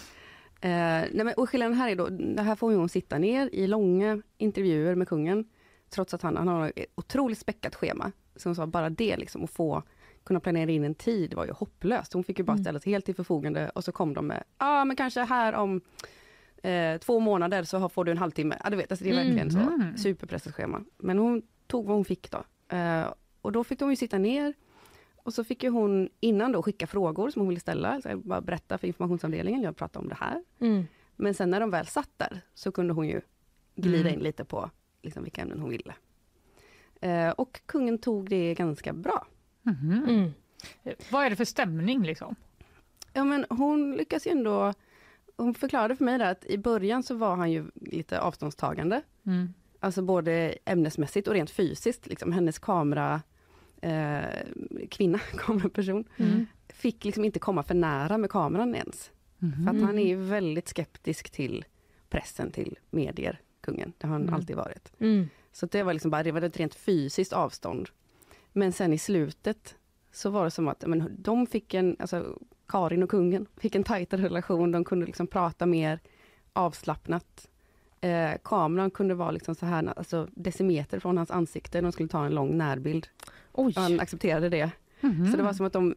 Eh, nej men, och skillnaden här är då, det här får hon sitta ner i långa intervjuer med kungen. Trots att han, han har ett otroligt späckat schema. Så hon sa bara det liksom, att få kunna planera in en tid var ju hopplöst. Hon fick ju bara Mm. ställa sig helt till förfogande och så kom de med, ja ah, men kanske här om eh, två månader så har- får du en halvtimme. Ja du vet, alltså det är Mm. verkligen Mm. så superpressat schema. Men hon tog vad hon fick då. Eh, och då fick de ju sitta ner och så fick ju hon innan då skicka frågor som hon ville ställa. Så jag bara berätta för informationsavdelningen, jag pratar om det här. Mm. Men sen när de väl satt där så kunde hon ju glida Mm. in lite på liksom, vilka ämnen hon ville. Eh, och kungen tog det ganska bra. Mhm. Mm. Eh, Vad är det för stämning liksom? Ja men hon lyckas ju ändå, hon förklarade för mig där att i början så var han ju lite avståndstagande. Mm. Alltså både ämnesmässigt och rent fysiskt. Liksom hennes kamera, eh, kvinna, kameraperson, Mm. fick liksom inte komma för nära med kameran ens. För att han är ju väldigt skeptisk till pressen, till medier, kungen. Det har han Mm. alltid varit. Mm. Så det var liksom bara det var ett rent fysiskt avstånd. Men sen i slutet så var det som att men, de fick en, alltså Karin och kungen fick en tajtare relation. De kunde liksom prata mer avslappnat. Eh, kameran kunde vara liksom så här, alltså decimeter från hans ansikte. De skulle ta en lång närbild. Oj. Och han accepterade det. Mhm. Så det var som att de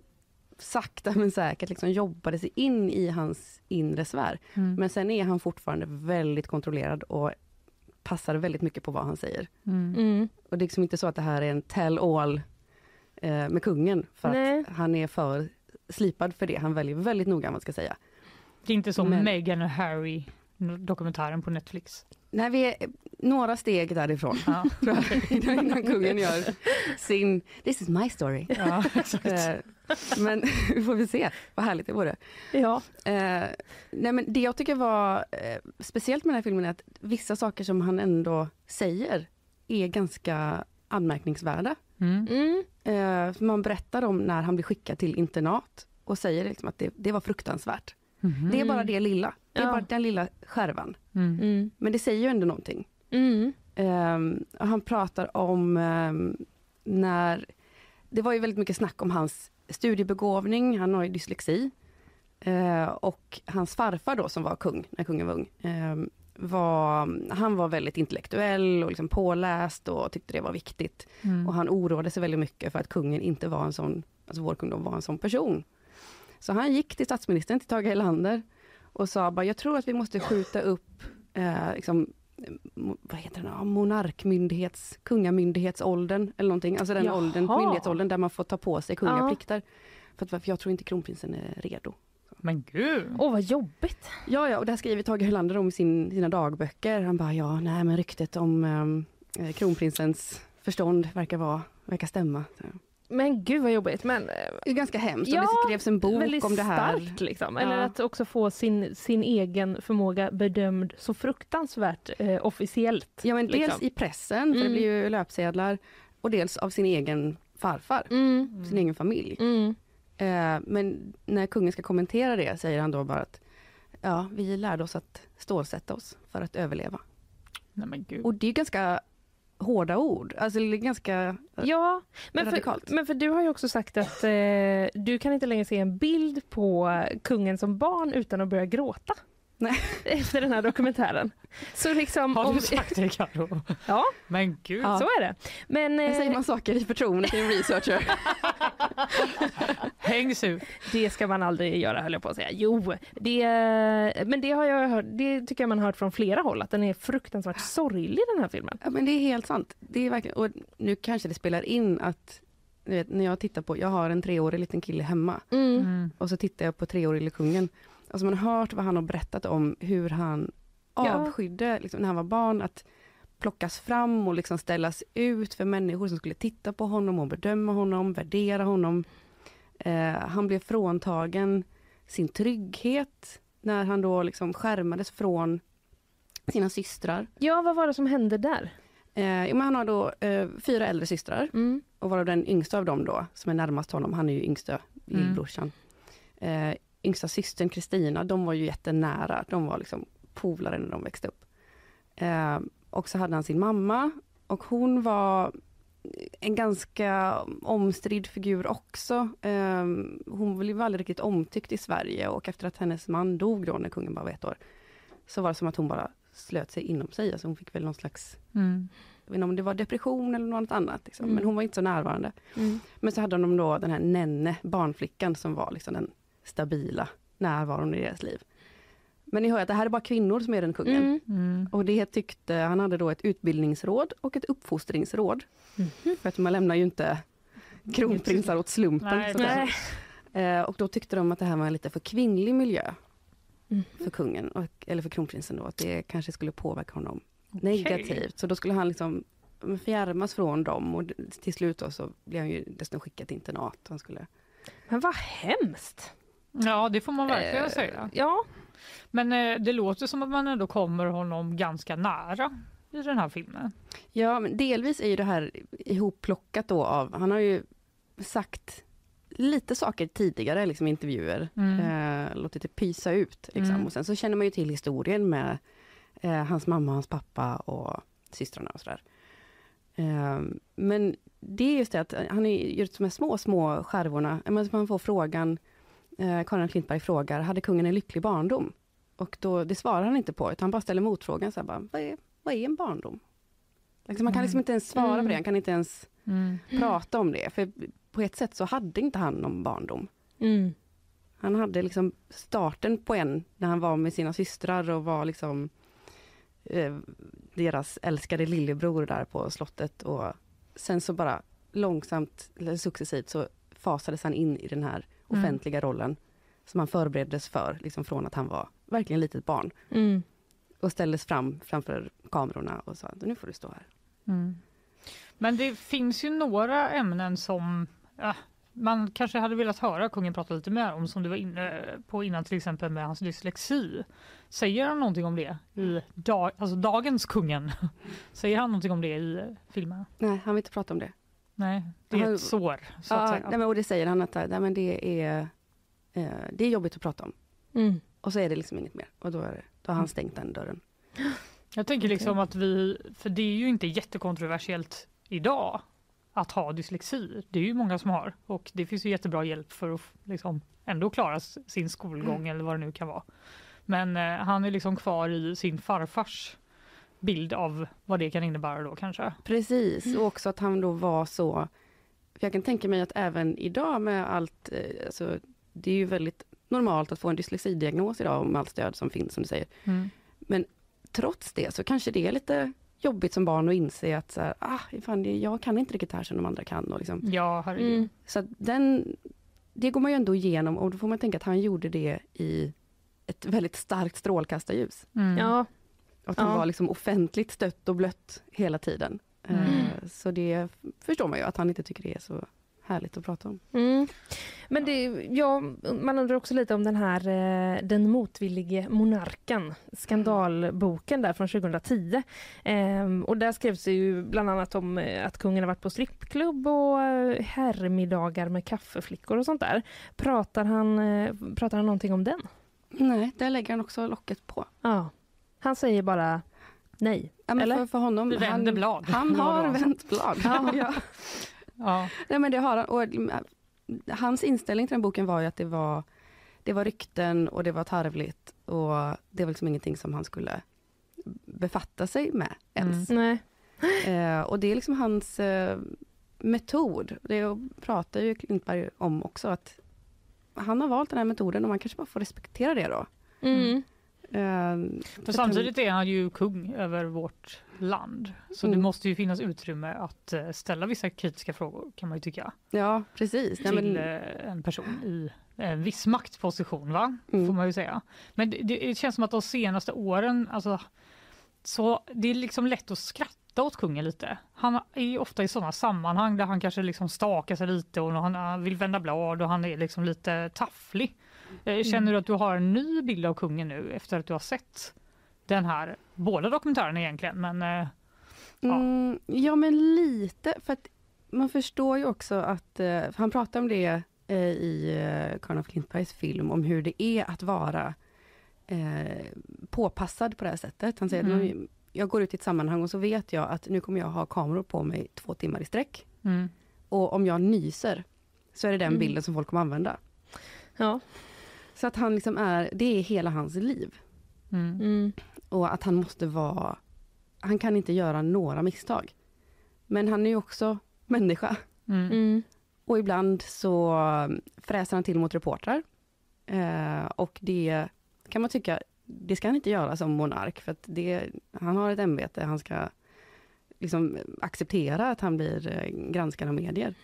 sakta men säkert liksom jobbade sig in i hans inre sfär. Mm. Men sen är han fortfarande väldigt kontrollerad och passar väldigt mycket på vad han säger. Mm. Mm. Och det är liksom inte så att det här är en tell all eh, med kungen, för Nej. att han är för slipad för det. Han väljer väldigt noga vad man ska säga. Det är inte som Men- Meghan och Harry dokumentären på Netflix. Nej, vi är några steg därifrån, Ja. tror jag, innan kungen gör sin This is my story. Ja. Eh, men vi får väl se, vad härligt det vore. Ja. Eh, nej men det jag tycker var eh, speciellt med den här filmen är att vissa saker som han ändå säger är ganska anmärkningsvärda. Mm. Mm. Eh, man berättar om när han blir skickad till internat och säger liksom att det, det var fruktansvärt. Mhm. Det är bara det lilla. Det är Ja. bara den lilla skärvan. Mm. Mm. Men det säger ju ändå någonting. Mm. Och han pratar om ehm, när... Det var ju väldigt mycket snack om hans studiebegåvning, han har ju dyslexi. Eh, och hans farfar då som var kung, när kungen var ung, ehm, var, han var väldigt intellektuell och liksom påläst och tyckte det var viktigt. Mm. Och han oroade sig väldigt mycket för att kungen inte var en sån, alltså vår kung då var en sån person. Så han gick till statsministern, till Tage Erlander och sa bara, jag tror att vi måste skjuta upp eh, liksom, vad heter den, Ja, monarkmyndighets, kungamyndighetsåldern eller någonting, alltså den Jaha. åldern, myndighetsåldern där man får ta på sig kungliga Ja. plikter. För, att, för jag tror inte kronprinsen är redo. Men gud! Åh, vad jobbigt. Ja, ja, och det här skriver Tage Erlander om i sin, sina dagböcker. Han bara, ja, nej men ryktet om eh, kronprinsens förstånd verkar vara, verkar stämma. Så. Men gud vad jobbigt. Men, eh, Det är ganska hemskt. Ja, och det skrevs en bok om det här. starkt liksom. Eller Ja. att också få sin, sin egen förmåga bedömd så fruktansvärt eh, officiellt. Ja, men dels liksom. i pressen, för det Mm. blir ju löpsedlar, och dels av sin egen farfar, Mm. sin egen familj. Mm. Eh, men när kungen ska kommentera det säger han då bara att ja, vi lärde oss att stålsätta oss för att överleva. Nej, men gud. Och det är ganska hårda ord, alltså det är ganska Ja, men för, radikalt. men för du har ju också sagt att eh, du kan inte längre se en bild på kungen som barn utan att börja gråta. Nej. Efter den här dokumentären. Så liksom, Har du om- sagt det Carro? Ja, Men gud. så är det. Men, eh, säger man saker i förtroende till en researcher. Hängs ut. Det ska man aldrig göra höll jag på att säga. Jo, det, men det har jag hört, det tycker jag man har hört från flera håll att den är fruktansvärt sorglig den här filmen. Ja men det är helt sant. Det är verkligen, och nu kanske det spelar in att vet, när jag tittar på, jag har en treårig liten kille hemma Mm. och så tittar jag på treårige kungen. Alltså man har hört vad han har berättat om hur han Ja. avskydde liksom, när han var barn att plockas fram och liksom ställas ut för människor som skulle titta på honom och bedöma honom, värdera honom. Eh, han blev fråntagen sin trygghet när han då liksom skärmades från sina systrar. Ja, vad var det som hände där? Eh, men han har då eh, fyra äldre systrar Mm. och varav den yngsta av dem då, som är närmast honom, han är ju yngsta Mm. lillbrorsan. Eh, yngsta systern Kristina, de var ju jättenära, de var liksom polare när de växte upp. Eh, och så hade han sin mamma och hon var en ganska omstridd figur också. Eh, hon blev aldrig riktigt omtyckt i Sverige och efter att hennes man dog då när kungen bara var ett år, så var det som att hon bara slöt sig inom sig. Alltså hon fick väl någon slags Mm. jag vet inte om det var depression eller något annat. Liksom. Mm. Men hon var inte så närvarande. Mm. Men så hade de då den här Nenne, barnflickan, som var liksom den stabila närvaron i deras liv. Men ni hör att det här är bara kvinnor som är den kungen. Mm. Mm. Och det tyckte, han hade då ett utbildningsråd och ett uppfostringsråd. För att man lämnar ju inte kronprinsar åt slumpen. Nej. Nej. Eh, och då tyckte de att det här var en lite för kvinnlig miljö Mm. för kungen, och, eller för kronprinsen då, att det kanske skulle påverka honom Okej. negativt. Så då skulle han liksom fjärmas från dem och till slut då så blev han ju dessutom skickad till internat. Han skulle... Men vad hemskt! Ja, det får man verkligen Eh, säga. Ja, Men eh, det låter som att man ändå kommer honom ganska nära i den här filmen. Ja, men delvis är ju det här ihopplockat då av, han har ju sagt lite saker tidigare liksom intervjuer, Mm. eh, låtit det pysa ut. Liksom. Mm. Och sen så känner man ju till historien med eh, hans mamma, hans pappa och systrarna och sådär. Eh, men det är just det att han har ju gjort de här små, små skärvorna. Man får frågan, eh, Karin Klintberg frågar, hade kungen en lycklig barndom? Och då, det svarar han inte på, utan han bara ställer motfrågan, så här bara, vad, är, vad är en barndom? Liksom, man kan liksom inte ens svara på det, han kan inte ens Mm. prata om det. För på ett sätt så hade inte han någon barndom. mm. Han hade liksom starten på en när han var med sina systrar och var liksom eh, deras älskade lillebror där på slottet. Och sen så bara långsamt, eller successivt, så fasades han in i den här Mm. offentliga rollen som han förbereddes för, liksom från att han var verkligen litet barn. Mm. Och ställdes fram framför kamerorna och sa nu får du stå här. Mm. Men det finns ju några ämnen som ja, man kanske hade velat höra kungen prata lite mer om, som du var inne på innan, till exempel med hans dyslexi. Säger han någonting om det i dag, alltså dagens kungen? Säger han någonting om det i filmen? Nej, han vill inte prata om det. Nej, det är ett sår, så att Ja, säga. nej, men, och det säger han att nej, men det, är, eh, det är jobbigt att prata om. Mm. Och så är det liksom inget mer. Och då, är det, då har han Mm. stängt den dörren. Jag tänker liksom att vi, för det är ju inte jättekontroversiellt idag att ha dyslexi. Det är ju många som har och det finns ju jättebra hjälp för att liksom ändå klara sin skolgång eller vad det nu kan vara. Men eh, han är liksom kvar i sin farfars bild av vad det kan innebära då kanske. Precis, och också att han då var så... För jag kan tänka mig att även idag med allt... Eh, alltså, det är ju väldigt normalt att få en dyslexidiagnos idag med allt stöd som finns, som du säger. Mm. Men trots det så kanske det är lite jobbigt som barn att inse att så här, ah, fan, det- jag kan inte riktigt det här som de andra kan. Och liksom. Ja, herregud. Mm. Så att den, det går man ju ändå igenom och då får man tänka att han gjorde det i ett väldigt starkt strålkastarljus. Mm. Ja, Att han Ja. var liksom offentligt stött och blött hela tiden. Mm. Eh, Så det förstår man ju att han inte tycker det är så härligt att prata om. Mm. Men det, ja, man undrar också lite om den här eh, Den motvillige monarken, skandalboken där från 2010. Ehm, och där skrevs det ju bland annat om eh, att kungen har varit på strippklubb och herrmiddagar med kaffeflickor och sånt där. Pratar han, pratar han någonting om den? Nej, där lägger han också locket på. Ja. Han säger bara nej. Ja, men Eller? för, för honom, Vi vänder han, blad. han har Ja. vänt blad. Ja. ja. Ja. Nej, men det har han. Och, mm, hans inställning till den boken var ju att det var, det var rykten och det var tarvligt och det var liksom ingenting som han skulle befatta sig med ens. Nej. Eh, och det är liksom hans eh, metod. Det pratar ju Klintberg om också att han har valt den här metoden och man kanske bara får respektera det då. Mm. Eh, För samtidigt är han ju kung över vårt land. Så det Mm. måste ju finnas utrymme att eh, ställa vissa kritiska frågor kan man ju tycka. Ja, precis. Till men, eh, en person i en viss maktposition va? Mm. Får man ju säga. Men det, det känns som att de senaste åren, alltså, så det är liksom lätt att skratta åt kungen lite. Han är ofta i sådana sammanhang där han kanske liksom stakar sig lite och han han vill vända blad och han är liksom lite tafflig. Eh, Känner Mm. du att du har en ny bild av kungen nu efter att du har sett den här, båda dokumentärerna egentligen, men eh, ja. Mm, ja, men lite. För att man förstår ju också att, eh, för han pratar om det i Karin af Klintbergs film, om hur det är att vara eh, påpassad på det här sättet. Han säger Mm. att jag går ut i ett sammanhang och så vet jag att nu kommer jag ha kameror på mig två timmar i sträck. Mm. Och om jag nyser så är det den Mm. bilden som folk kommer använda. Ja. Så att han liksom är, det är hela hans liv. Mm. Mm. Och att han måste vara, han kan inte göra några misstag. Men han är ju också människa. Mm. Mm. Och ibland så fräser han till mot reportrar. Eh, och det kan man tycka, det ska han inte göra som monark, för att det, han har ett ämbete, han ska liksom acceptera att han blir eh, granskad av medier.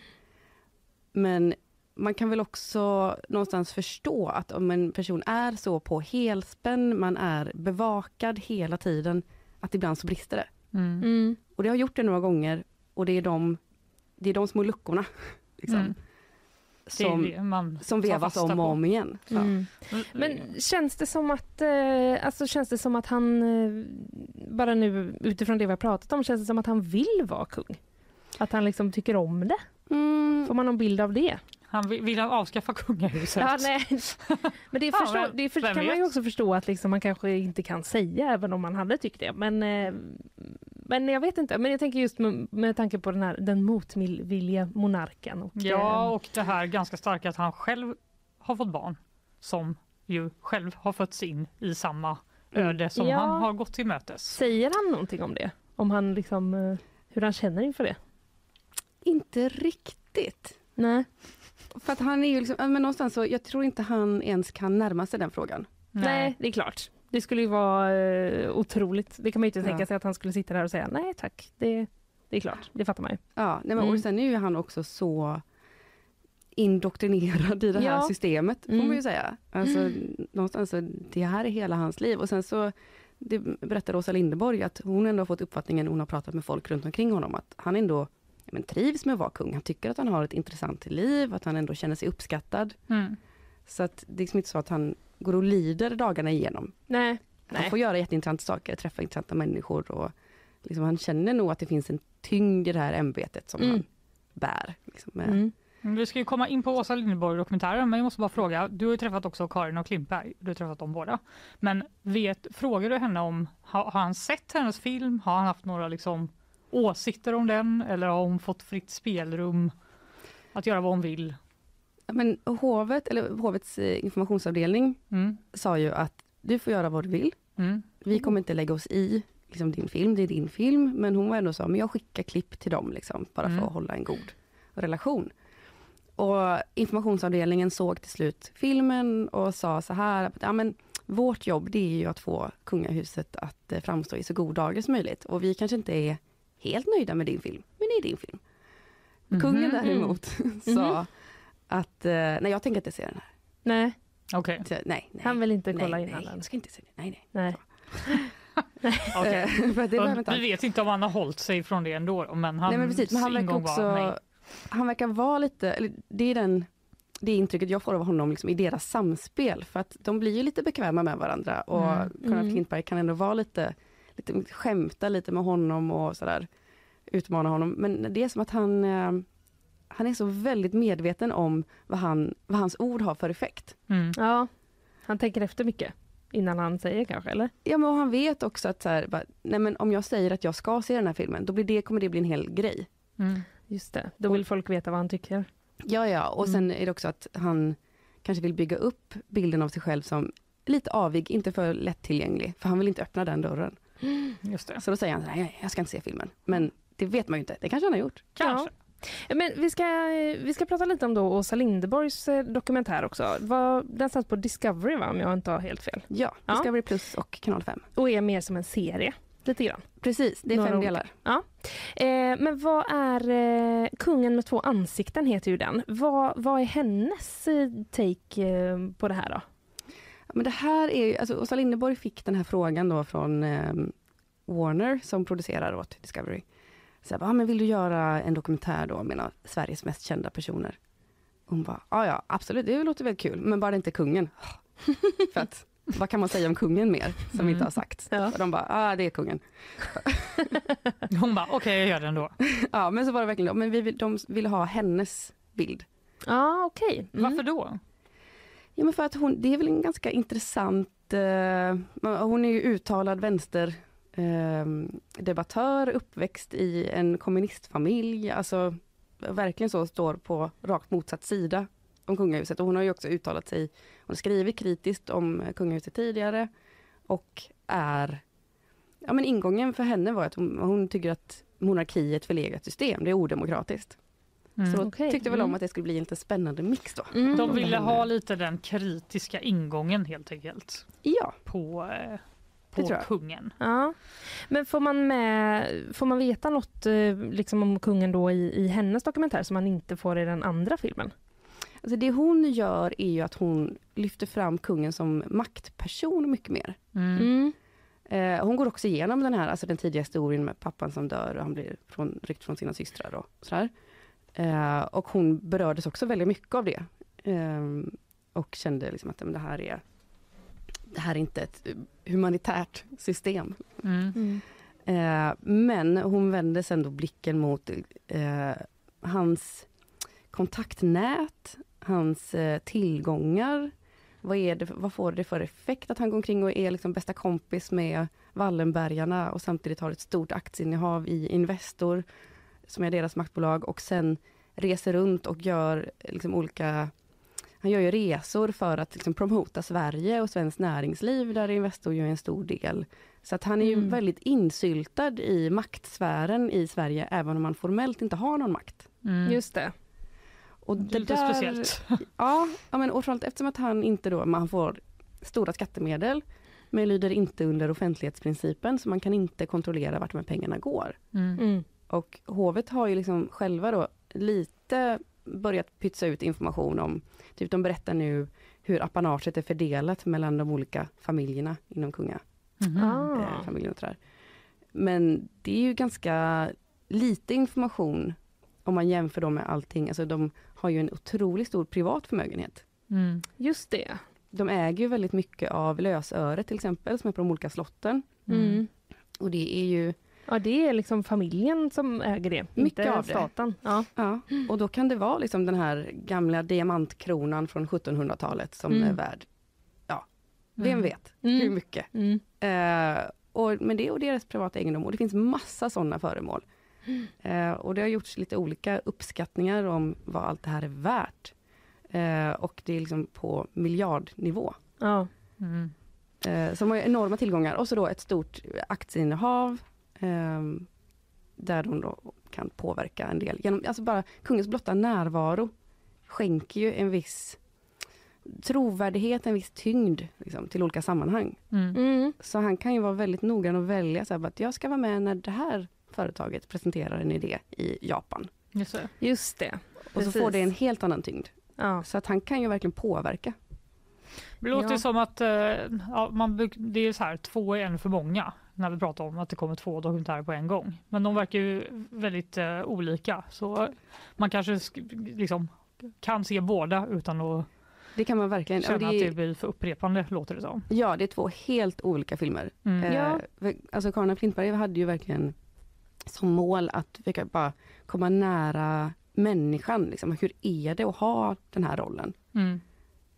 Men man kan väl också någonstans förstå att om en person är så på helspänn, man är bevakad hela tiden, att ibland så brister det. Mm. Mm. Och det har gjort det några gånger och det är de, det är de små luckorna liksom, Mm. Som, det man som vevas om och om igen. Ja. Mm. Men känns det som att, eh, alltså känns det som att han, eh, bara nu utifrån det vi har pratat om, känns det som att han vill vara kung? Att han liksom tycker om det? Mm. Får man någon bild av det? Han vill, vill han avskaffa kungahuset? Ja, nej. Men det, Ja, förstå, men det för, kan man ju vet? också förstå att liksom man kanske inte kan säga även om man hade tyckt det. Men, eh, men jag vet inte. Men jag tänker just med, med tanke på den här den motvilliga monarken. Och, Ja, eh, och det här ganska starka att han själv har fått barn som ju själv har fötts in i samma öde som Ja. han har gått till mötes. Säger han någonting om det? Om han liksom, eh, hur han känner inför det? Inte riktigt. Nej. För att han är ju liksom, men någonstans så, jag tror inte han ens kan närma sig den frågan. Nej. det är klart. Det skulle ju vara eh, otroligt. Det kan man ju inte Ja. tänka sig att han skulle sitta där och säga nej tack. Det, det är klart, det fattar man ju. Ja, nej, men, Mm. och sen är ju han också så indoktrinerad i det här Ja. systemet, får Mm. man ju säga. Alltså, Mm. någonstans så, det här är hela hans liv. Och sen så det berättar Åsa Linderborg att hon ändå har fått uppfattningen, hon har pratat med folk runt omkring honom, att han ändå men, trivs med att vara kung. Han tycker att han har ett intressant liv, att han ändå känner sig uppskattad. Mm. Så att det är liksom inte så att han går och lider dagarna igenom. Nej. Han Nej. får göra jätteintressanta saker, träffa intressanta människor och liksom, han känner nog att det finns en tyngd i det här ämbetet som Mm. han bär. Liksom, med, Mm. Mm, Vi ska ju komma in på Åsa Linderborg-dokumentären, men jag måste bara fråga. Du har ju träffat också Karin och Klintberg. Du har träffat dem båda. Men vet, frågar du henne om, har, har han sett hennes film? Har han haft några liksom, åsikter om den? Eller har hon fått fritt spelrum att göra vad hon vill? Men hovet, eller hovets eh, informationsavdelning Mm. sa ju att du får göra vad du vill. Mm. Vi kommer inte lägga oss i liksom, din film, det är din film. Men hon var ändå så, men jag skickar klipp till dem liksom, bara Mm. för att hålla en god relation. Och informationsavdelningen såg till slut filmen och sa så här, ja, men vårt jobb det är ju att få kungahuset att eh, framstå i så god dager som möjligt. Och vi kanske inte är helt nöjda med din film, men det är din film. Kungen Mhm. däremot sa att, eh, nej jag tänker inte se den här. Nej. Okej. Så, nej, nej. Han vill inte nej, kolla nej, innan den. jag ska inte se det. Nej, nej. Nej. Okej. Eh, Vi vet inte om han har hållit sig från det ändå, men Nej men precis, men han verkar ingång var nej. också han verkar vara lite, eller det är den, det intrycket jag får av honom liksom, i deras samspel. För att de blir ju lite bekväma med varandra och Mm. Conrad Mm. Klintberg kan ändå vara lite, lite, skämta lite med honom och sådär. Utmana honom. Men det är som att han, eh, han är så väldigt medveten om vad, han, vad hans ord har för effekt. Ja, han tänker efter mycket innan han säger kanske, eller? Ja men och han vet också att så här, bara, nej men om jag säger att jag ska se den här filmen, då blir det, kommer det bli en hel grej. Just det, då vill folk veta vad han tycker. Ja, ja, och sen är det också att han kanske vill bygga upp bilden av sig själv som lite avig, inte för lättillgänglig, för han vill inte öppna den dörren. Just det. Så då säger han, nej, jag ska inte se filmen. Men det vet man ju inte, det kanske han har gjort. Kanske. Men vi ska, vi ska prata lite om då Åsa Linderborgs eh, dokumentär också. Den sänds på Discovery va, om jag inte har helt fel? Ja, Discovery Plus och Kanal 5. Och är mer som en serie, lite grann. Precis, det är Några fem olika. delar. Ja. Eh, men vad är eh, Kungen med två ansikten heter ju den. Vad, vad är hennes eh, take eh, på det här då? Ja, Men det här är ju, alltså Åsa Linderborg fick den här frågan då från eh, Warner som producerar åt Discovery. Så jag bara, ah, men vill du göra en dokumentär då med Sveriges mest kända personer? Hon bara, ja ja absolut, det låter väl kul, men bara det inte kungen. För att, vad kan man säga om kungen mer som Mm. inte har sagts? Och de bara, ja ah, det är kungen. Hon bara, okej jag gör den då. ja men så var det verkligen, men vi, vill- de ville ha hennes bild. Ja okej. Varför då? Ja men för att hon, det är väl en ganska intressant, eh, hon är ju uttalad vänster eh, debattör, uppväxt i en kommunistfamilj, alltså verkligen så står på rakt motsatt sida om kungahuset. Och hon har ju också uttalat sig, hon har skrivit kritiskt om kungahuset tidigare och är, ja men ingången för henne var att hon, hon tycker att monarki är ett förlegat system, det är odemokratiskt. Mm. Så Okej. tyckte väl om Mm. att det skulle bli en lite spännande mix då. De ville ha lite den kritiska ingången helt enkelt. Ja. På, eh, Det på tror jag. kungen. Ja. Men får man, med, får man veta något eh, liksom om kungen då i, i hennes dokumentär som man inte får i den andra filmen? Alltså det hon gör är ju att hon lyfter fram kungen som maktperson mycket mer. Mm. Eh, hon går också igenom den här, alltså den tidiga historien med pappan som dör och han blir från, ryckt från sina systrar och sådär. Eh, och hon berördes också väldigt mycket av det. Eh, och kände liksom att men det här är det här är inte ett humanitärt system. Mm. Eh, men hon vände sen då blicken mot eh, hans kontaktnät, hans eh, tillgångar. Vad, är det, vad får det för effekt att han går omkring och är liksom bästa kompis med Wallenbergarna och samtidigt har ett stort aktieinnehav i Investor, som är deras maktbolag, och sen reser runt och gör liksom olika han gör ju resor för att liksom promota Sverige och svenskt näringsliv där Investor ju är en stor del. Så att han är ju Mm. väldigt insyltad i maktsfären i Sverige även om han formellt inte har någon makt. Just det. Och det Lite där, speciellt. Ja, ja men och eftersom att han inte då, man får stora skattemedel men lyder inte under offentlighetsprincipen så man kan inte kontrollera vart de här pengarna går. Mm. Mm. Och hovet har ju liksom själva då lite börjat pytsa ut information om, typ de berättar nu hur apanaget är fördelat mellan de olika familjerna inom kunga Mhm. Ah. eh, familjen och sådär. Men det är ju ganska lite information om man jämför dem med allting. Alltså de har ju en otroligt stor privat förmögenhet. Mm. Just det. De äger ju väldigt mycket av lösöret till exempel, som är på de olika slotten. Mm. Och det är ju Ja, det är liksom familjen som äger det, mycket inte av det. staten. Ja. Ja, och då kan det vara liksom den här gamla diamantkronan från 1700-talet som Mm. är värd, ja, vem Mm. vet Mm. hur mycket. Mm. Eh, och, men det är och deras privata egendom och det finns massa sådana föremål. Eh, och det har gjorts lite olika uppskattningar om vad allt det här är värt. Eh, och det är liksom på miljardnivå. Ja. Mm. Eh, så de har enorma tillgångar och så då ett stort aktieinnehav. Ehm, där de då kan påverka en del. Genom, alltså bara kungens blotta närvaro skänker ju en viss trovärdighet, en viss tyngd liksom, till olika sammanhang. Mm. Mm. Så han kan ju vara väldigt noggrann och välja så här, att jag ska vara med när det här företaget presenterar en idé i Japan. Just det. Just det. Och så får det en helt annan tyngd. Ja. Så att han kan ju verkligen påverka. Det låter Ja. som att eh, ja, man, det är så här, två är en för många. När vi pratar om att det kommer två dokumentärer på en gång. Men de verkar ju väldigt eh, olika så man kanske sk- liksom kan se båda utan att Det kan man verkligen. Känna det- att det blir för upprepande låter det som. Ja, det är två helt olika filmer. Mm. Eh, Ja. Alltså Karin af Klintberg hade ju verkligen som mål att försöka bara komma nära människan. Liksom. Hur är det att ha den här rollen? Mm.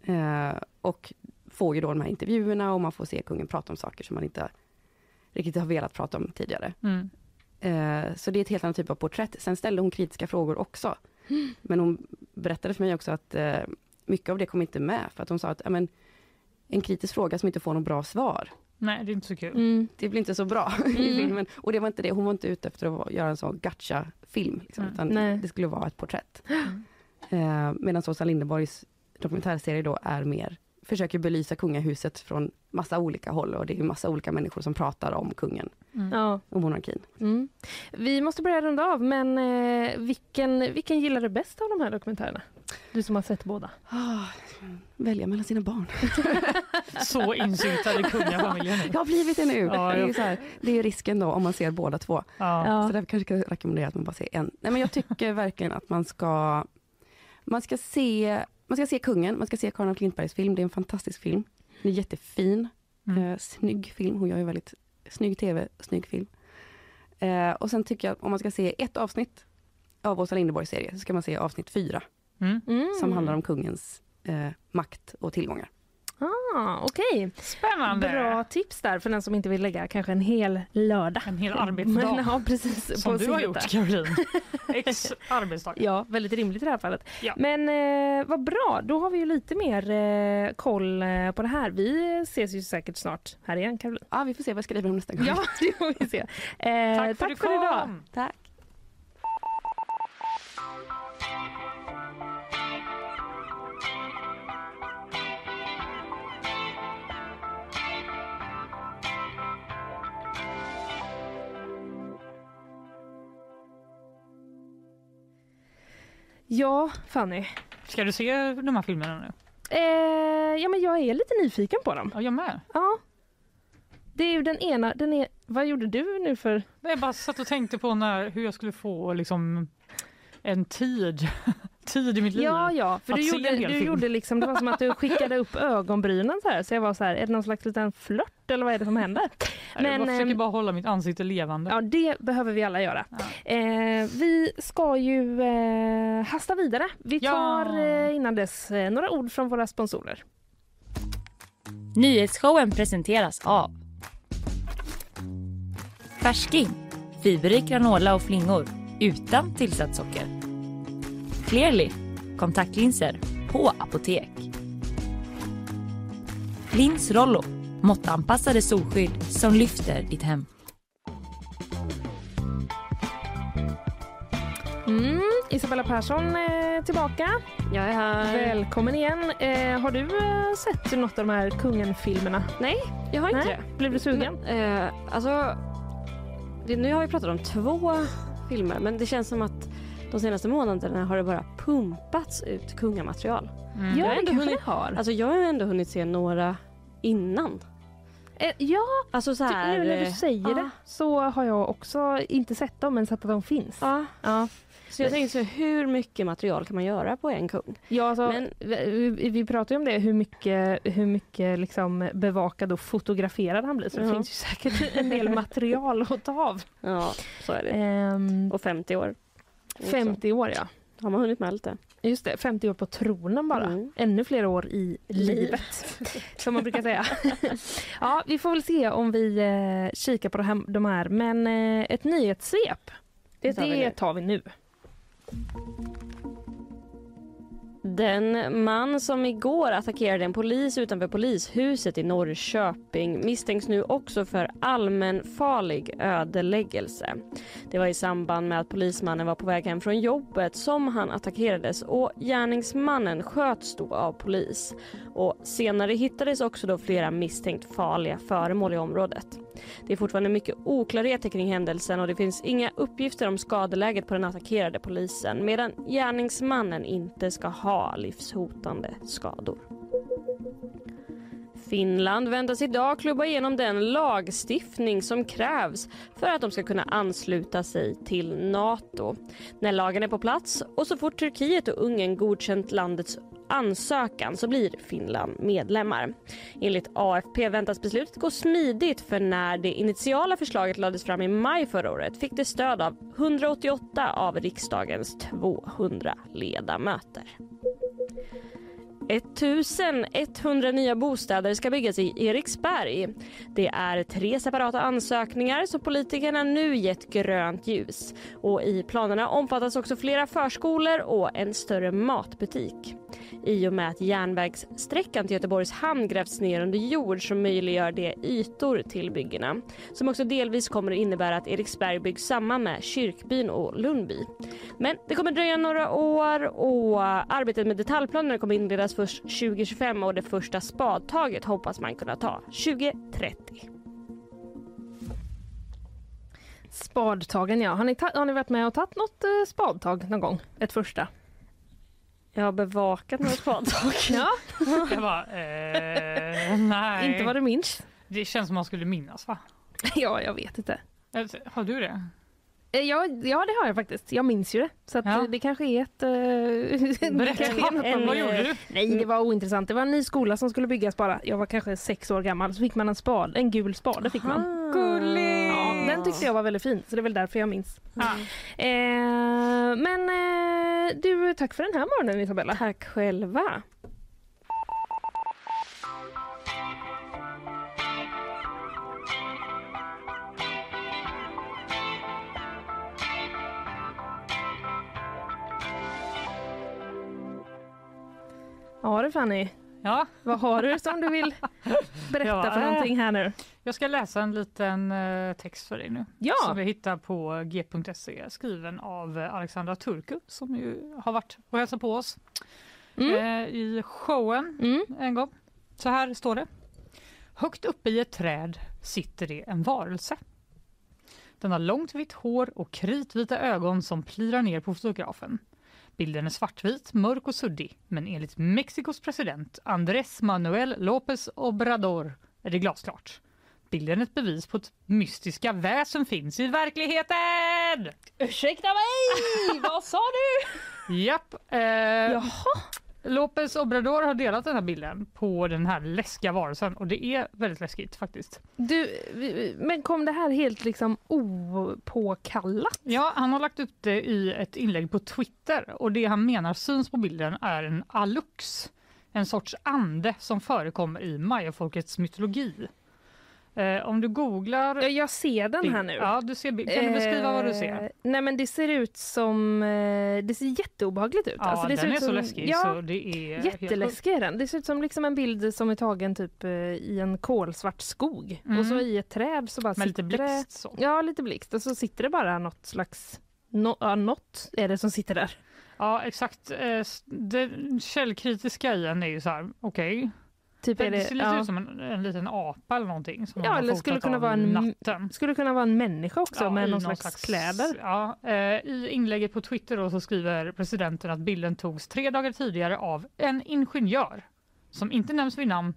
Eh, och får ju då de här intervjuerna och man får se kungen prata om saker som man inte riktigt har velat prata om tidigare. Mm. Eh, så det är ett helt annat typ av porträtt. Sen ställde hon kritiska frågor också. Men hon berättade för mig också att eh, mycket av det kom inte med. För att hon sa att ja, men, en kritisk fråga som inte får något bra svar. Nej, det är inte så kul. Mm, det blir inte så bra i Mm. filmen. Och det var inte det, hon var inte ute efter att göra en sån gacha-film. Liksom, Mm. utan Nej. det skulle vara ett porträtt. Eh, Medan Åsa Linderborgs dokumentärserie då är mer, försöker belysa kungahuset från massa olika håll och det är massa olika människor som pratar om kungen Ja. och monarkin. Mm. Vi måste börja runda av, men eh, vilken, vilken gillar du bäst av de här dokumentärerna? Du som har sett båda. Ah, välja mellan sina barn. Så insyltad i kungafamiljen. Jag har blivit det nu. Ja, det, är jag- ju så här, det är risken då om man ser båda två. Ja. Så därför kanske jag ska rekommendera att man bara ser en. Nej, men jag tycker verkligen att man ska, man ska se man ska se kungen, man ska se Karin af Klintbergs film. Det är en fantastisk film. Den är jättefin. Eh, snygg film. Hon gör ju väldigt snygg tv, snygg film. Eh, och sen tycker jag att om man ska se ett avsnitt av Åsa Linderborgs serie så ska man se avsnitt fyra. Mm. Som handlar om kungens eh, makt och tillgångar. Ah, Okej, Spännande. bra tips där för den som inte vill lägga kanske en hel lördag. En hel arbetsdag. Men, ja, precis, Som på du har gjort Caroline. Ex arbetsdag. Ja, väldigt rimligt i det här fallet. Ja. Men eh, vad bra, då har vi ju lite mer eh, koll eh, på det här. Vi ses ju säkert snart här igen Caroline. Ja, vi får se vad jag skriver om nästa gång. Ja, det får vi se. Eh, Tack för tack du för idag. Tack. Ja, Fanny. Ska du se de här filmerna nu? Eh, ja, men jag är lite nyfiken på dem. Ja, jag med. Ja. Det är ju den ena, den är, vad gjorde du nu för... Jag bara satt och tänkte på när, hur jag skulle få liksom, en tid, tid i mitt liv. Ja, ja, för du, gjorde, du film. gjorde liksom, det var som att du skickade upp ögonbrynen så här. Så jag var så här, är det någon slags liten flört eller vad är det som händer? Men, jag försöker ehm, bara hålla mitt ansikte levande. Ja, det behöver vi alla göra. Eh, vi ska ju eh, hasta vidare. Vi Ja. tar eh, innan dess eh, några ord från våra sponsorer. Nyhetsshowen presenteras av Färsking, fiberrik granola och flingor utan tillsatt socker. Clearly, kontaktlinser på apotek. Lins Rollo, måttanpassade solskydd som lyfter ditt hem. Mm, Isabella Persson är tillbaka. Jag är här. Välkommen igen. Eh, har du eh, sett något av de här Kungen-filmerna? Nej, jag har inte Nej. det. Blev du sugen? Men, eh, alltså, det, nu har vi pratat om två filmer men det känns som att de senaste månaderna har det bara pumpats ut kungamaterial. Mm. Jag har Ja, ändå hunnit, har. Alltså jag har ändå hunnit se några innan. Eh, ja, Alltså så här, nu när du eh, säger ja. det så har jag också inte sett dem men sett att de finns. Ja. Ja. Så jag tänkte så hur mycket material kan man göra på en kung? Ja, alltså, Men- vi, vi- pratar ju om det, hur mycket, hur mycket liksom bevakad och fotograferad han blir. Så det Ja. finns ju säkert en del material att ta av. Ja, så är det. Ehm, Och 50 år. 50 år ja. Har man hunnit med lite? Just det, 50 år på tronen bara. Mm. Ännu fler år i livet. som man brukar säga. ja, vi får väl se om vi eh, kikar på det här, de här. Men eh, ett nyhetssvep, Det tar vi nu. tar vi nu. Den man som igår attackerade en polis utanför polishuset i Norrköping misstänks nu också för allmänfarlig ödeläggelse. Det var i samband med att polismannen var på väg hem från jobbet som han attackerades och gärningsmannen sköts då av polis. Och senare hittades också då flera misstänkt farliga föremål i området. Det är fortfarande mycket oklarheter kring händelsen och det finns inga uppgifter om skadeläget på den attackerade polisen medan gärningsmannen inte ska ha livshotande skador. Finland väntas idag klubba igenom den lagstiftning som krävs för att de ska kunna ansluta sig till Nato. När lagen är på plats och så fort Turkiet och Ungern godkänt landets ansökan så blir Finland medlemmar. Enligt AFP väntas beslutet gå smidigt för när det initiala förslaget lades fram i maj förra året fick det stöd av 188 av riksdagens 200 ledamöter. 1100 nya bostäder ska byggas i Eriksberg. Det är tre separata ansökningar som politikerna nu gett grönt ljus. Och I planerna omfattas också flera förskolor och en större matbutik. I och med att järnvägssträckan till Göteborgs hamn grävts ner under jord så möjliggör det ytor till byggena som också delvis kommer att innebära att Eriksberg byggs samman med Kyrkbyn och Lundby. Men det kommer dröja några år och arbetet med detaljplanerna kommer inledas först 2025 och det första spadtaget hoppas man kunna ta 2030. Spadtagen ja. Har ni, ta- har ni varit med och tagit något eh, spadtag någon gång? Ett första? Jag har bevakat några spadtag. ja. Jag bara, eh, nej. Inte vad du minns. Det känns som man skulle minnas va? ja, jag vet inte. Eh, Har du det? Eh, Ja, ja, det har jag faktiskt. Jag minns ju det. Så Ja. eh, det kanske är ett... det Berätta, något vad- gjorde du? Nej, det var ointressant. Det var en ny skola som skulle byggas bara. Jag var kanske sex år gammal. Så fick man en spade, en gul spade fick man. Gulligt! Ja, den tyckte jag var väldigt fin, så det är väl därför jag minns. Eh, men eh, du, tack för den här morgonen Isabella. Tack själva. Ja du Fanny. Ja. Vad har du som du vill berätta Ja, för eh, någonting här nu? Jag ska läsa en liten eh, text för dig nu. Ja. Som vi hittar på g.se skriven av eh, Alexandra Turku som ju har varit och hälsat på oss Mm. i showen en gång. Så här står det. Högt uppe i ett träd sitter det en varelse. Den har långt vitt hår och kritvita ögon som plirar ner på fotografen. Bilden är svartvit, mörk och suddig, men enligt Mexikos president Andrés Manuel López Obrador är det glasklart. Bilden är ett bevis på att mystiska väsen finns i verkligheten! Ursäkta mig, vad sa du? Japp. Eh, López Obrador har delat den här bilden på den här läskiga varelsen och det är väldigt läskigt faktiskt. Du, men kom det här helt liksom opåkallat? Ja, han har lagt upp det i ett inlägg på Twitter och det han menar syns på bilden är en alux, en sorts ande som förekommer i mayafolkets mytologi. Eh, om du googlar... Jag ser den här nu. Ja, du ser, kan du beskriva vad du Eh, ser? Nej men det ser ut som, eh, det ser jätteobehagligt ut. Ja, Alltså, det den ser ut är så som, läskig ja, så det är... Jätteläskig är den. Det ser ut som liksom en bild som är tagen typ eh, i en kolsvart skog. Mm. Och så i ett träd så bara Med lite blixt så. Ja, lite blixt. Och så sitter det bara något slags... No, ja, något är det som sitter där. Ja, exakt. Eh, Det källkritiska i en är ju så här, okej. Typ det, det- ser lite ja. ut som en, en liten apa eller någonting. Som Ja, eller skulle kunna, vara en, natten. skulle kunna vara en människa också Ja, med någon slags, kläder. Ja, eh, I inlägget på Twitter då så skriver presidenten att bilden togs tre dagar tidigare av en ingenjör som inte nämns vid namn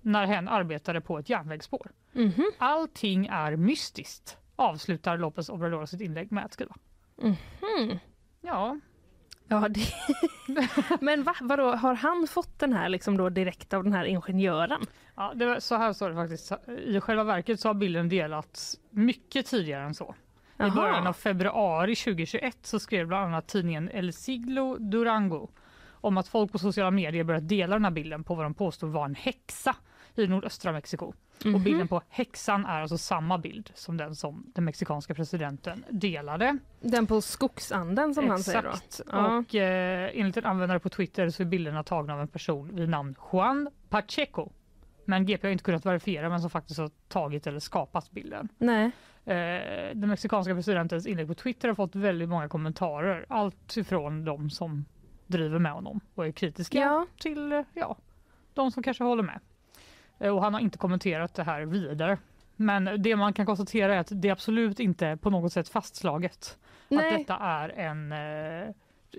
när hen arbetade på ett järnvägsspår. Mhm. Allting är mystiskt, avslutar Lopez Obrador sitt inlägg med att skriva. Mhm. Ja. Ja, det... Men va, vadå, har han fått den här liksom då direkt av den här ingenjören? Ja, det var, så här står det faktiskt. I själva verket så har bilden delats mycket tidigare än så. Jaha. I början av februari 2021 så skrev bland annat tidningen El Siglo Durango om att folk på sociala medier börjat dela den här bilden på vad de påstod var en häxa i nordöstra Mexiko. Mhm. Och bilden på häxan är alltså samma bild som den som den mexikanska presidenten delade. Den på skogsanden som han säger då? Exakt. Ja. Och eh, enligt en användare på Twitter så är bilderna tagna av en person vid namn Juan Pacheco. Men GP har inte kunnat verifiera men som faktiskt har tagit eller skapat bilden. Nej. Eh, den mexikanska presidentens inlägg på Twitter har fått väldigt många kommentarer. Allt ifrån de som driver med honom och är kritiska Ja. till eh, ja, de som kanske håller med. Eh, och han har inte kommenterat det här vidare. Men det man kan konstatera är att det absolut inte på något sätt fastslaget Nej. att detta är en eh,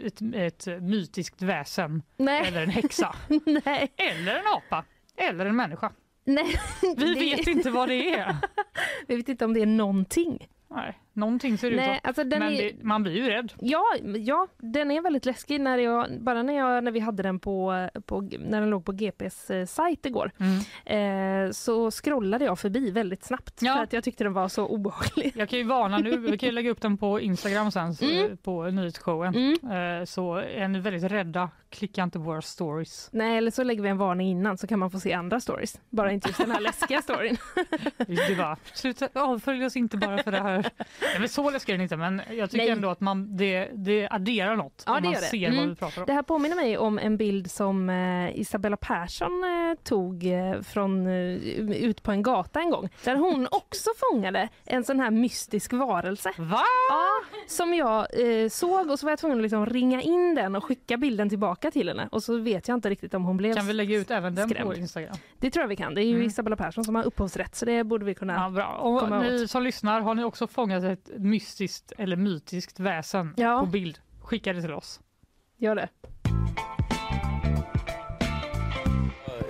ett, ett mytiskt väsen Nej. eller en häxa eller en apa eller en människa. Nej, Vi det- vet inte vad det är. Vi vet inte om det är någonting. Nej, någonting ser det Nej, ut som. alltså Men är- det, man blir ju rädd. Ja, ja, den är väldigt läskig. När jag, bara när, jag, när vi hade den på, på, när den låg på GPs eh, sajt igår eh, så scrollade jag förbi väldigt snabbt Ja. för att jag tyckte den var så obehaglig. Jag kan ju varna nu, vi kan lägga upp den på Instagram sen Mm. på nyhetsshowen. Eh, Så är ni väldigt rädda, klicka inte på våra stories. Nej, eller så lägger vi en varning innan så kan man få se andra stories. Bara inte just den här läskiga storyn. Det var, sluta avfölj oss inte bara för det här. Nej, men så läskig är den inte men jag tycker Nej. ändå att man, det, det adderar något Ja, det man ser Mm. vad vi pratar om. Det här påminner mig om en bild som eh, Isabella Persson eh, tog eh, från, eh, ut på en gata en gång. Där hon också fångade en sån här mystisk varelse. Va? Ja, som jag eh, såg och så var jag tvungen att liksom ringa in den och skicka bilden tillbaka till henne. Och så vet jag inte riktigt om hon blev Kan vi lägga ut även den på skrämd. Instagram? Det tror jag vi kan. Det är ju Mm. Isabella Persson som har upphovsrätt så det borde vi kunna Ja, bra. Och komma ni åt. som lyssnar, har ni också fångat ett mystiskt eller mytiskt väsen Ja. på bild? Skicka det till oss. Gör det.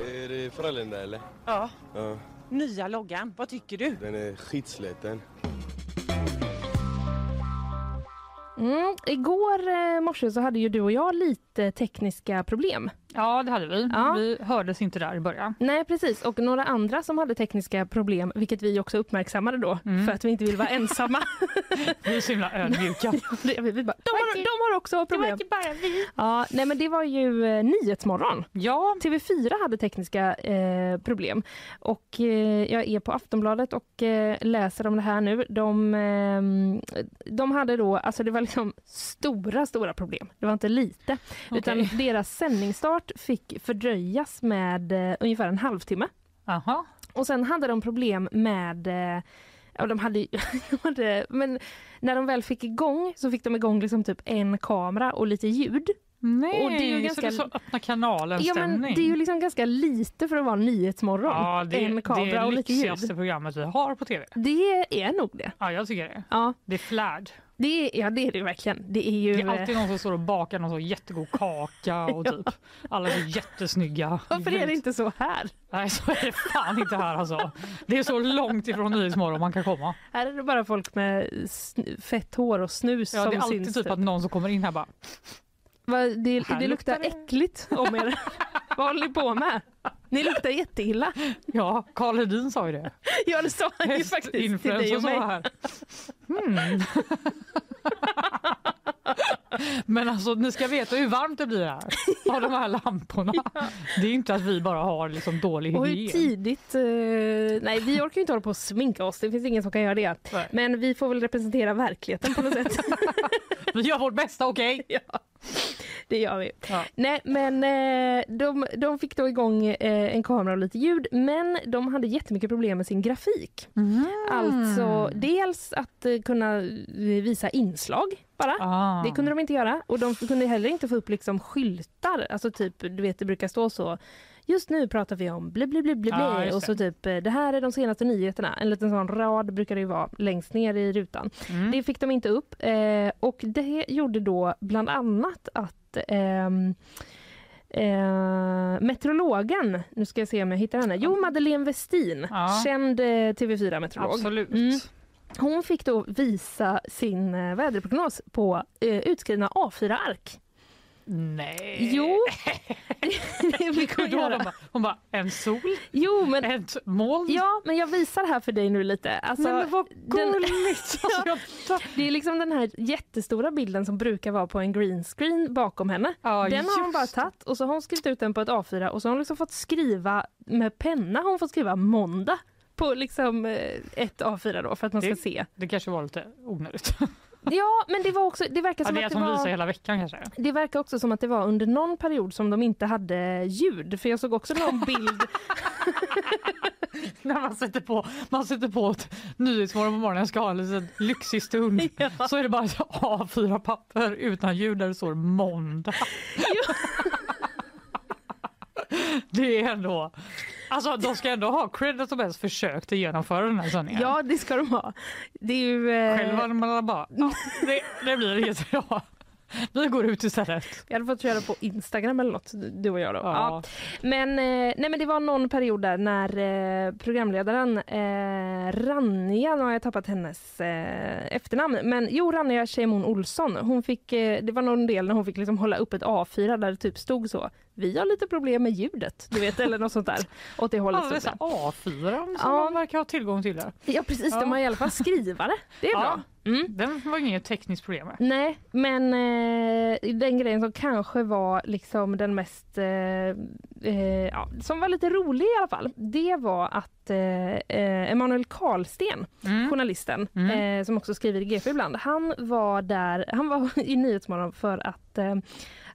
Är det Frölunda eller? Ja. Ja, Nya loggan, vad tycker du? den är skitsliten. Mm. Igår eh, morse så hade ju du och jag lite tekniska problem. Ja, det hade vi. Ja. Vi hördes inte där i början. Nej precis och några andra som hade tekniska problem vilket vi också uppmärksammade då Mm. för att vi inte vill vara ensamma. Vi är så himla ödmjuka. Det vi. Bara, de, har, de har också problem. bara vi. Ja, nej men det var ju eh, Nyhetsmorgon. Ja. TV4 hade tekniska eh, problem och eh, jag är på Aftonbladet och eh, läser om det här nu. De, eh, de hade då, alltså det var liksom stora, stora problem. Det var inte lite. Utan Okej. deras sändningsstart fick fördröjas med eh, ungefär en halvtimme. Aha. Och sen hade de problem med eh, Ja, de hade, de hade, men när de väl fick igång så fick de igång liksom typ en kamera och lite ljud. Nej, och det är ju så ganska, det är så öppna kanalen ja, men det är ju liksom ganska lite för att vara Nyhetsmorgon. Ja, det, en kamera det är och det lyxigaste programmet vi har på tv. Det är nog det. Ja, jag tycker det. Ja. Det är flärd. Det är, ja, det är det verkligen. Det är ju... Det är alltid någon som står och bakar någon så jättegod kaka och typ alla är jättesnygga. Varför är det inte så här? Nej, så är det fan inte här alltså. Det är så långt ifrån Nyhetsmorgon man kan komma. Här är det bara folk med fett hår och snus Ja, som det är alltid syns. typ att någon som kommer in här bara Va, det, det luktar det. äckligt om er. Vad håller ni på med? Ni luktar jätteilla. Ja, Karl Hedin sa ju det. Ja, det sa han ju faktiskt till dig och mig. här. Hmm. Men alltså ni ska veta hur varmt det blir här av de här lamporna. Det är inte att vi bara har liksom dålig Och hur hygien. tidigt... eh, nej, vi orkar inte hålla på och sminka oss. Det finns ingen som kan göra det. Nej. Men vi får väl representera verkligheten på något sätt. Vi gör vårt bästa, okej? ja, det gör vi. Ja. Nej, men eh, de, de fick då igång eh, en kamera och lite ljud, men de hade jättemycket problem med sin grafik. Mm. Alltså dels att eh, kunna visa inslag bara. Ah. Det kunde de inte göra och de kunde heller inte få upp liksom skyltar. Alltså typ, du vet det brukar stå så Just nu pratar vi om bli bli bli bli bli Ja, just och så typ eh, det här är de senaste nyheterna. En liten sån rad brukar det ju vara längst ner i rutan. Mm. Det fick de inte upp eh, och det gjorde då bland annat att ehm, Eh, meteorologen, nu ska jag se om jag hittar henne. Jo, Madeleine Westin, Ja. känd eh, TV4-meteorolog. Absolut. Mm. Hon fick då visa sin eh, väderprognos på eh, utskrivna A4-ark. Nej. Jo, hon Hur då? göra. De bara, hon bara, en sol? Jo, men... Ett moln? Ja, men jag visar här för dig nu lite. Alltså, Nej, men vad den- gulligt! Alltså, jag tar- Det är liksom den här jättestora bilden som brukar vara på en green screen bakom henne. Ja, den har hon bara tagit och så har hon skrivit ut den på ett A4 och så har hon liksom fått skriva med penna hon fått skriva måndag på liksom eh, ett A4 då för att man ska Det- se. Det kanske var lite onödigt. Ja, men det var också, det verkar Ja, som det är att det hon visar var... hela veckan kanske. Det verkar också som att det var under någon period som de inte hade ljud. För jag såg också någon bild. När man sätter på, man sätter på ett Nyhetsmorgon på morgonen och ska ha en liten lyxig stund så är det bara ett A4-papper utan ljud där det står måndag. Det är ändå... Alltså de ska ändå ha cred att de ens försökte genomföra den här sändningen. ja, det ska de ha. Det är ju... eh, Själv var man bara, ja, det, det blir inget bra. Vi går ut istället. Vi hade fått köra på Instagram eller något, du och jag då. Ja. Ja. Men, eh, nej, men det var någon period där när eh, programledaren eh, Ranja, nu har jag tappat hennes eh, efternamn, men jo Ranja Tjejmon Olsson, hon fick, eh, det var någon del när hon fick liksom hålla upp ett A4 där det typ stod så vi har lite problem med ljudet, du vet, eller något sånt där. Åt det hållet. Ja, så A4 som Ja. man verkar ha tillgång till där. Ja precis, Ja. de har i alla fall skrivare. Det är Ja. bra. Mm. Den var inget tekniskt problem med. Nej, men eh, den grejen som kanske var liksom den mest, eh, eh, ja, som var lite rolig i alla fall, det var att eh, eh, Emanuel Karlsten, Mm. journalisten, eh, som också skriver i GP ibland, han var där, han var i Nyhetsmorgon för att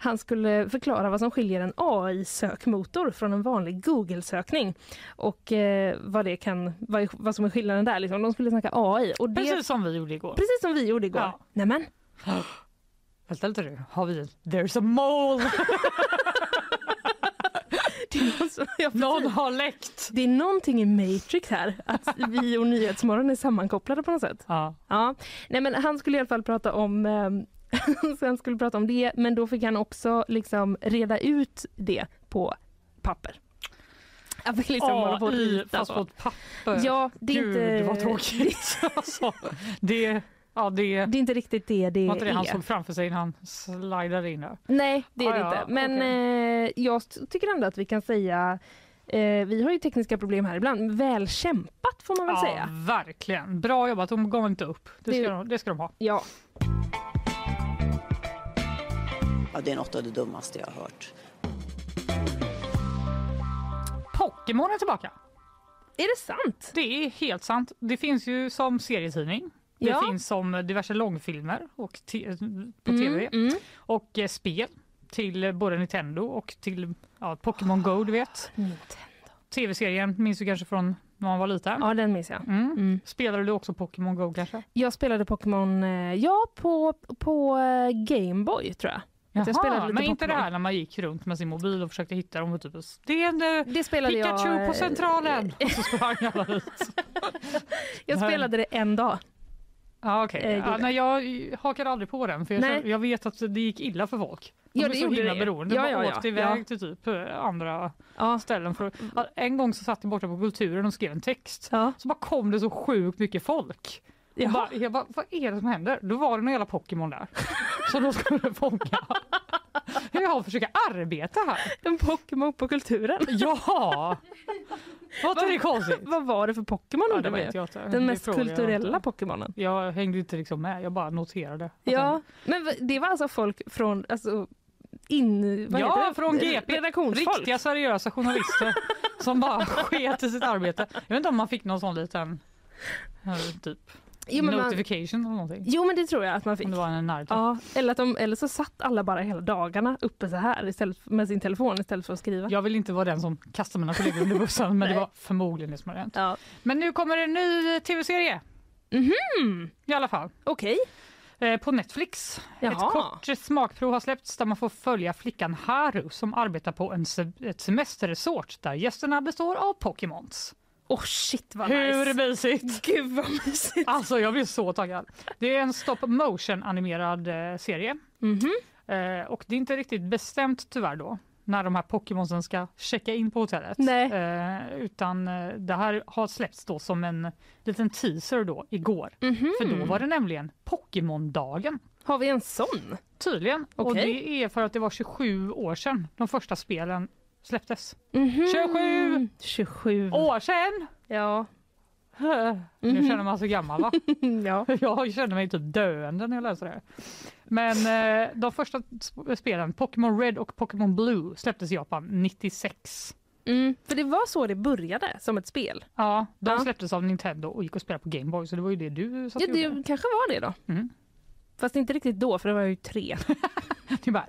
han skulle förklara vad som skiljer en AI-sökmotor från en vanlig Google-sökning och eh, vad, det kan, vad, vad som är skillnaden där. Liksom. De skulle snacka AI. Och det, Precis som vi gjorde igår. Precis som vi gjorde igår. Ja. Nämen. Vänta lite nu, har vi There's a mole! Någon har läckt. Det är någonting i Matrix här, att vi och Nyhetsmorgon är sammankopplade på något sätt. Ja. Ja. Nej, men han skulle i alla fall prata om ehm, så han skulle prata om det, men då fick han också liksom reda ut det på papper. Han fick liksom hålla på AI rita fast på ett papper. Ja, det är Gud inte... vad tråkigt. alltså, det, ja, det, Det är inte riktigt det det var inte det han är. såg framför sig när han slidade in där. Nej, det är det Ah, ja, inte. Men eh, jag tycker ändå att vi kan säga eh, vi har ju tekniska problem här ibland. Väl kämpat får man väl ja, säga. verkligen. Bra jobbat, de gav inte upp. Det Det- ska, de, det ska de ha. Ja. Ja, det är något av det dummaste jag har hört. Pokémon är tillbaka. Är det sant? Det är helt sant. Det finns ju som serietidning. Det Ja. finns som diverse långfilmer och te- på Mm, tv. mm. Och eh, spel till eh, både Nintendo och till ja, Pokémon Go, du vet. Tv-serien minns du kanske från när man var liten? Ja, den minns jag. Mm. Spelade du också Pokémon Go kanske? Jag spelade Pokémon, eh, ja på, på eh, Gameboy tror jag. Att jag spelade lite men inte det Pokémon. här när man gick runt med sin mobil och försökte hitta dem och typ det är en eh, Det spelade Pikachu jag, på centralen och så sprang alla dit. Jag spelade det en dag. Ja, okej. Eh, ja, nej, jag hakade aldrig på den för jag, kände- jag vet att det gick illa för folk. De Ja, är det så himla det. beroende. Ja, ja, bara ja. åkte iväg Ja. till typ eh, andra Ja. ställen. För, en gång så satt jag borta på Kulturen och skrev en text. Så bara kom det så sjukt mycket folk. Jaha. bara, jag bara, vad är det som händer? Då var det någon jävla Pokémon där. Så de skulle fånga. Jag försöker arbeta här. En Pokémon på kulturen. Ja! Var inte det konstigt? Vad var det för Pokémon Ja, det vet jag inte. Den Det mest jag kulturella. Pokémonen. Jag hängde inte liksom med, jag bara noterade. Ja, men det var alltså folk från alltså, in, vad ja, från GP. Redaktionsfolk. Riktiga seriösa journalister som bara sket i sitt arbete. Jag vet inte om man fick någon sån liten eh, typ Jo, men man- notification eller någonting. Jo men det tror jag att man fick. Om det var en Naruto. Ja, eller, att de, eller så satt alla bara hela dagarna uppe så här istället med sin telefon istället för att skriva. Jag vill inte vara den som kastar mina kollegor under bussen men det var förmodligen det som hade hänt. Ja. Men nu kommer en ny tv-serie. Mhm. I alla fall. Okej. Eh, på Netflix. Jaha. Ett kort smakprov har släppts där man får följa flickan Haru som arbetar på en se- ett semesterresort där gästerna består av Pokémons. Åh shit vad Hur nice. mysigt! Gud vad mysigt. Alltså jag blir så taggad. Det är en stop motion animerad eh, serie. Mhm. Eh, och det är inte riktigt bestämt tyvärr då när de här Pokémonsen ska checka in på hotellet. Nej. Eh, utan eh, det här har släppts då som en liten teaser då igår. Mhm. För då var det nämligen Pokémon-dagen. Har vi en sån? Tydligen. Och Okej. det är för att det var 27 år sedan de första spelen släpptes. Mhm. 27 27 år sedan! Ja. Nu Mhm. känner man sig gammal va? ja. Jag känner mig typ döende när jag läser det. Men eh, de första sp- spelen, Pokémon Red och Pokémon Blue, släpptes i Japan 96. Mm, för det var så det började, som ett spel. Ja, de Ja. släpptes av Nintendo och gick att spela på Game Boy, så det var ju det du satt Ja, och gjorde. det kanske var det då. Mm. Fast inte riktigt då, för det var jag ju tre. Är bara,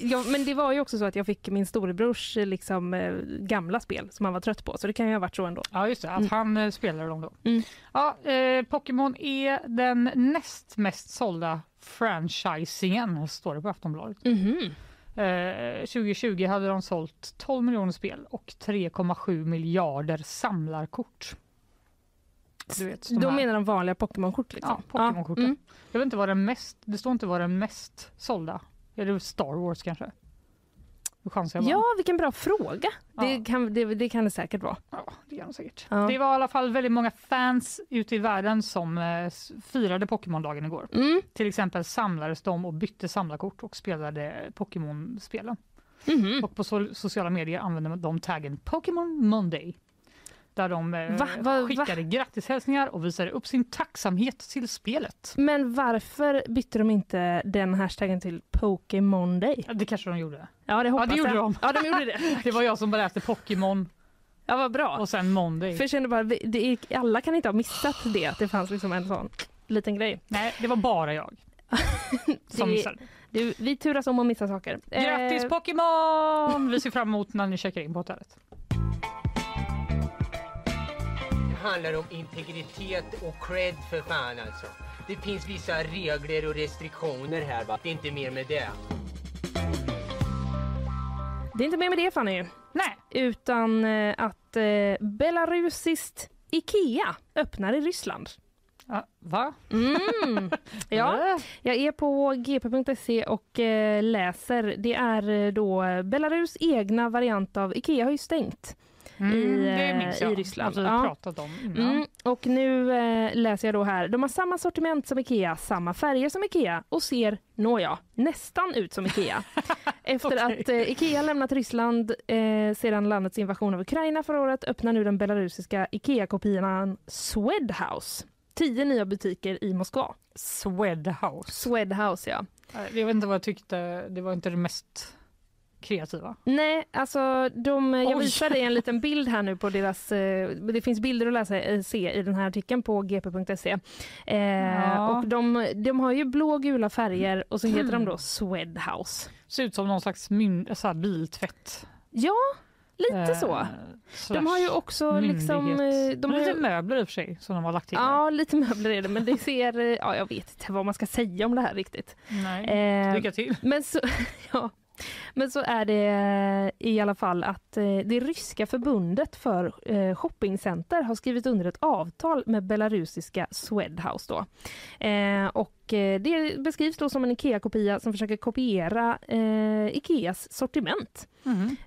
ja, men det var ju också så att jag fick min storebrors liksom, eh, gamla spel som han var trött på, så det kan ju ha varit så ändå. Ja, just det. Att Mm. han eh, spelade dem då. Mm. Ja, eh, Pokémon är den näst mest sålda franchisingen, står det på Aftonbladet. Mhm. Eh, 2020 hade de sålt 12 miljoner spel och 3,7 miljarder samlarkort. Du vet, Då här- menar de vanliga Pokémon-kort liksom? Ja, Pokémon-korten. mm. Jag vet inte vad den mest, det står inte vad den mest sålda. Är det Star Wars kanske? Ja, vilken bra fråga. Det, Ja. kan, det, det kan det säkert vara. Ja, det är det säkert. Ja. Det var i alla fall väldigt många fans ute i världen som eh, firade Pokémon-dagen igår. Mm. Till exempel samlades de och bytte samlarkort och spelade Pokémon-spelen. Mhm. Och på so sociala medier använde de taggen Pokémon Monday. Där de eh, Va? Va? Va? skickade grattishälsningar och visade upp sin tacksamhet till spelet. Men varför bytte de inte den hashtaggen till Pokémon Day? Ja, det kanske de gjorde. Ja, det hoppas ja, det gjorde jag. de. Ja, de gjorde det. det var jag som bara läste Pokémon Ja, vad bra. och sen Monday. För jag kände bara, det är, alla kan inte ha missat det, att det fanns liksom en sån liten grej. Nej, det var bara jag som missade. Du, vi turas om att missa saker. Grattis Eh, Pokémon! Vi ser fram emot när ni checkar in på hotellet. Handlar om integritet och cred för fan alltså. Det finns vissa regler och restriktioner här va. Det är inte mer med det. Det är inte mer med det Fanny. Nej. Utan eh, att eh, belarusiskt IKEA öppnar i Ryssland. Ja, va? Mm. Ja, jag är på gp.se och eh, läser. Det är eh, då Belarus egna variant av IKEA har ju stängt. Mm, i, eh, i Ryssland. vi Ja. pratat om. Mm, och nu eh, läser jag då här. De har samma sortiment som Ikea, samma färger som Ikea och ser, nåja, nästan ut som Ikea. Efter Okej. att eh, Ikea lämnat Ryssland eh, sedan landets invasion av Ukraina förra året öppnar nu den belarusiska Ikea-kopian Swedhouse. Tio nya butiker i Moskva. Swedhouse. Swedhouse, ja. Jag vet inte vad jag tyckte, det var inte det mest kreativa. Nej, alltså de, jag Oj. visar dig en liten bild här nu på deras, eh, det finns bilder att läsa, eh, se i den här artikeln på gp.se. Eh, Ja. Och de, de har ju blå och gula färger och så heter de då Swedhouse. Ser ut som någon slags myn, så här biltvätt. Ja, lite Eh, så. De har ju också liksom... myndighet. eh, De har Lite ju, möbler i och för sig som de har lagt till. ja, lite möbler är det, men det ser... eh, Ja, jag vet inte vad man ska säga om det här riktigt. Nej. Eh, Lycka till. Men så, ja, men så är det i alla fall att eh, det ryska förbundet för eh, shoppingcenter har skrivit under ett avtal med belarusiska Swedhouse. Då. Eh, och eh, det beskrivs då som en IKEA-kopia som försöker kopiera eh, Ikeas sortiment.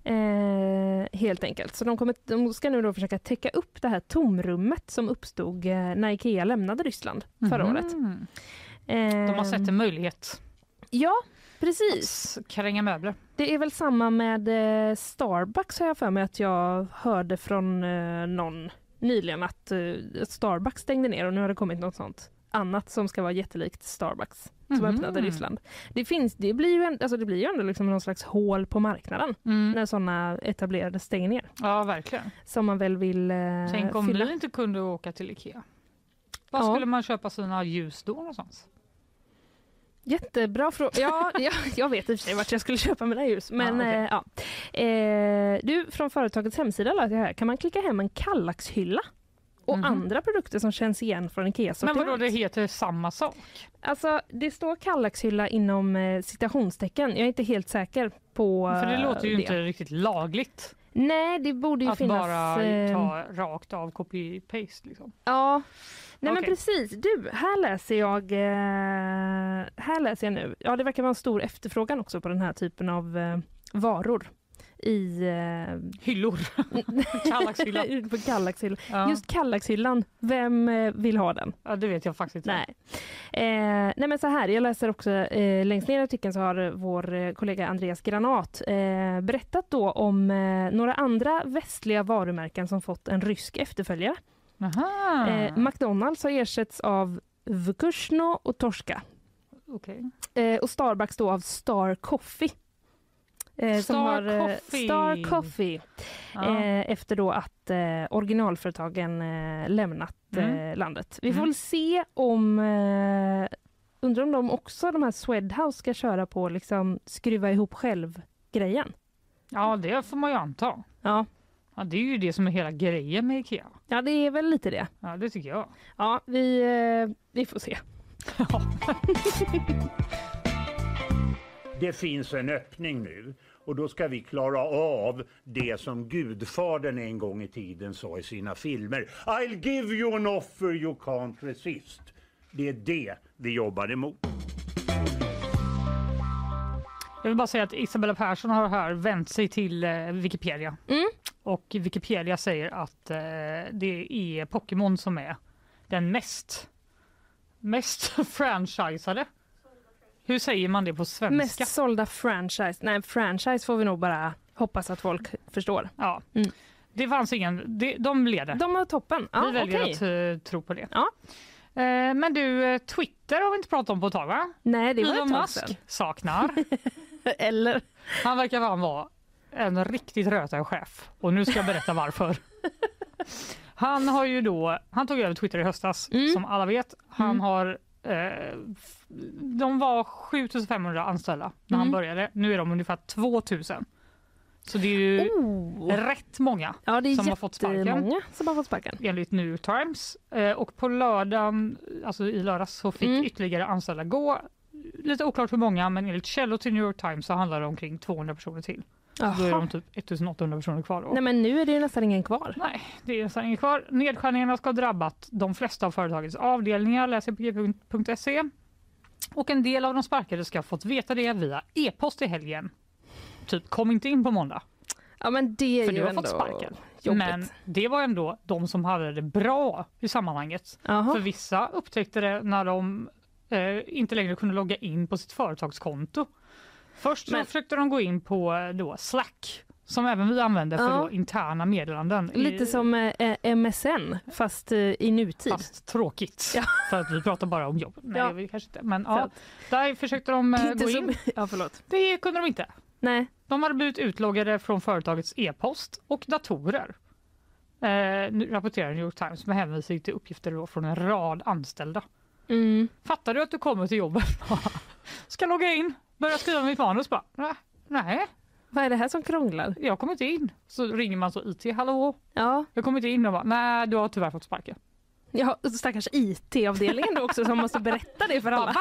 Eh, helt enkelt. Så de, kommer, de ska nu då försöka täcka upp det här tomrummet som uppstod eh, när Ikea lämnade Ryssland förra Mhm. året. De har sett Eh, en möjlighet Ja, precis. att kränga möbler. Det är väl samma med eh, Starbucks har jag för mig att jag hörde från eh, någon nyligen att eh, Starbucks stängde ner och nu har det kommit något sånt annat som ska vara jättelikt Starbucks som Mhm. öppnade i Ryssland. Det, finns, det blir ju, en, alltså det blir ju ändå liksom någon slags hål på marknaden Mm. när sådana etablerade stänger ner. Ja, verkligen. Som man väl vill eh, Tänk om fylla. vi inte kunde åka till Ikea. Var Ja. skulle man köpa sina ljus då någonstans? Jättebra fråga. Ja, ja, jag vet i och för sig vart jag skulle köpa mina ljus. Men Ja, okej. eh, ja. Eh, du, från företagets hemsida jag här, kan man klicka hem en Kallaxhylla och Mhm. andra produkter som känns igen från Ikeas Men sortiment. vadå, det heter samma sak? Alltså, det står Kallaxhylla inom eh, citationstecken. Jag är inte helt säker på För det eh, låter ju det. inte riktigt lagligt Nej, det borde ju att finnas... bara eh, ta rakt av copy-paste. Liksom. Ja, nej men Okej. precis. Du, här läser jag... Eh, här läser jag nu. Ja, det verkar vara en stor efterfrågan också på den här typen av eh, varor. I... Eh, Hyllor. Kallaxhylla. på Kallaxhyllan. Ja. Just Kallaxhyllan, vem eh, vill ha den? Ja, det vet jag faktiskt inte. Nej. Eh, nej men så här, jag läser också eh, längst ner i artikeln så har vår kollega Andreas Granat eh, berättat då om några andra västliga varumärken som fått en rysk efterföljare. Eh, McDonalds har ersätts av Vukushno och Torska. Okej. Eh, och Starbucks då av Star Coffee. Eh, som Star har, eh, Coffee. Star Coffee. Ja. Eh, efter då att eh, originalföretagen lämnat Mm. landet. Vi får Mm. väl se om... Undrar om de också, de här Swedhouse, ska köra på liksom skruva ihop själv-grejen. Ja, det får man ju anta. Ja. Ja, det är ju det som är hela grejen med Ikea. ja, det är väl lite det. Ja, det tycker jag. Ja, vi, eh, vi får se. Det finns en öppning nu Och då ska vi klara av det som Gudfadern en gång i tiden sa i sina filmer. I'll give you an offer you can't resist. Det är det vi jobbar emot. Jag vill bara säga att Isabella Persson har här vänt sig till eh, Wikipedia. Och Wikipedia säger att eh, det är Pokémon som är den mest, mest franchisade. Hur säger man det på svenska? Mest sålda franchise. Nej, franchise får vi nog bara hoppas att folk förstår. Ja. Det fanns ingen, det, de leder. De var toppen. Ja, vi väljer okej. att eh, tro på det. Eh, men du, Twitter har vi inte pratat om på ett tag va? Nej, det var Elon Musk saknar. Eller? Han verkar fan vara en riktigt rötäg chef och nu ska jag berätta varför. Han har ju då, han tog över Twitter i höstas som alla vet. Han Mm. har eh, de var 7500 anställda när han Mm. började. Nu är de ungefär 2000. Så det är ju rätt många Oh. Ja, som har fått sparken. som har fått sparken. Enligt New York Times. Eh, och på lördagen, alltså i lördags, så fick Mm. ytterligare anställda gå. Lite oklart hur många, men enligt källor till New York Times så handlar det om omkring 200 personer till. Så då är de typ 1800 personer kvar. Då. Nej, men nu är det nästan ingen kvar. Nej, det är nästan inget kvar. Nedskärningarna ska ha drabbat de flesta av företagets avdelningar, läser på g.se. Och en del av de sparkade ska ha fått veta det via e-post i helgen. Typ, kom inte in på måndag. Ja, men det är För ju du har fått sparken. jobbigt. Men det var ändå de som hade det bra i sammanhanget. Jaha. För vissa upptäckte det när de eh, inte längre kunde logga in på sitt företagskonto. Först så Men- försökte de gå in på eh, då Slack som även vi använder för Ja. interna meddelanden. Lite som eh, MSN fast eh, i nutid. Fast tråkigt. Ja. För att vi pratar bara om jobb. Nej, Ja. vill kanske inte. Men ja, där försökte de eh, gå som- in. Ja, förlåt. Det kunde de inte. Nej. De hade blivit utloggade från företagets e-post och datorer. Eh, nu rapporterar New York Times med hänvisning till uppgifter från en rad anställda. Mm. Fattar du att du kommer till jobbet ska logga in, börja skriva mitt manus bara, "Nej, nej. Vad är det här som krånglar? Jag kommer inte in. Så ringer man så IT, hallå? Ja. Jag kommer inte in och bara, nej du har tyvärr fått sparken. Ja, stackars IT-avdelningen också som måste berätta det för alla.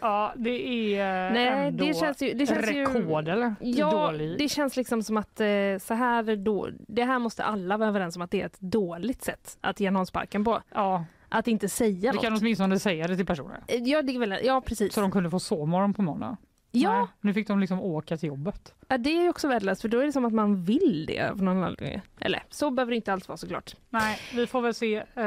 Ja, det är eh, Nej, ändå det känns ju... Det känns rekord ju, eller? Ja, Dålig. det känns liksom som att eh, så här då, det här måste alla vara överens om att det är ett dåligt sätt att ge någon sparken på. Ja. Att inte säga kan något. åtminstone säga det till personer. Eh, Ja, det är väl, ja precis. Så de kunde få sovmorgon på måndag. Ja. Nej, nu fick de liksom åka till jobbet. Ja, det är ju också värdelöst för då är det som att man vill det av någon anledning. Eller så behöver det inte alls vara såklart. Nej, vi får väl se. Eh,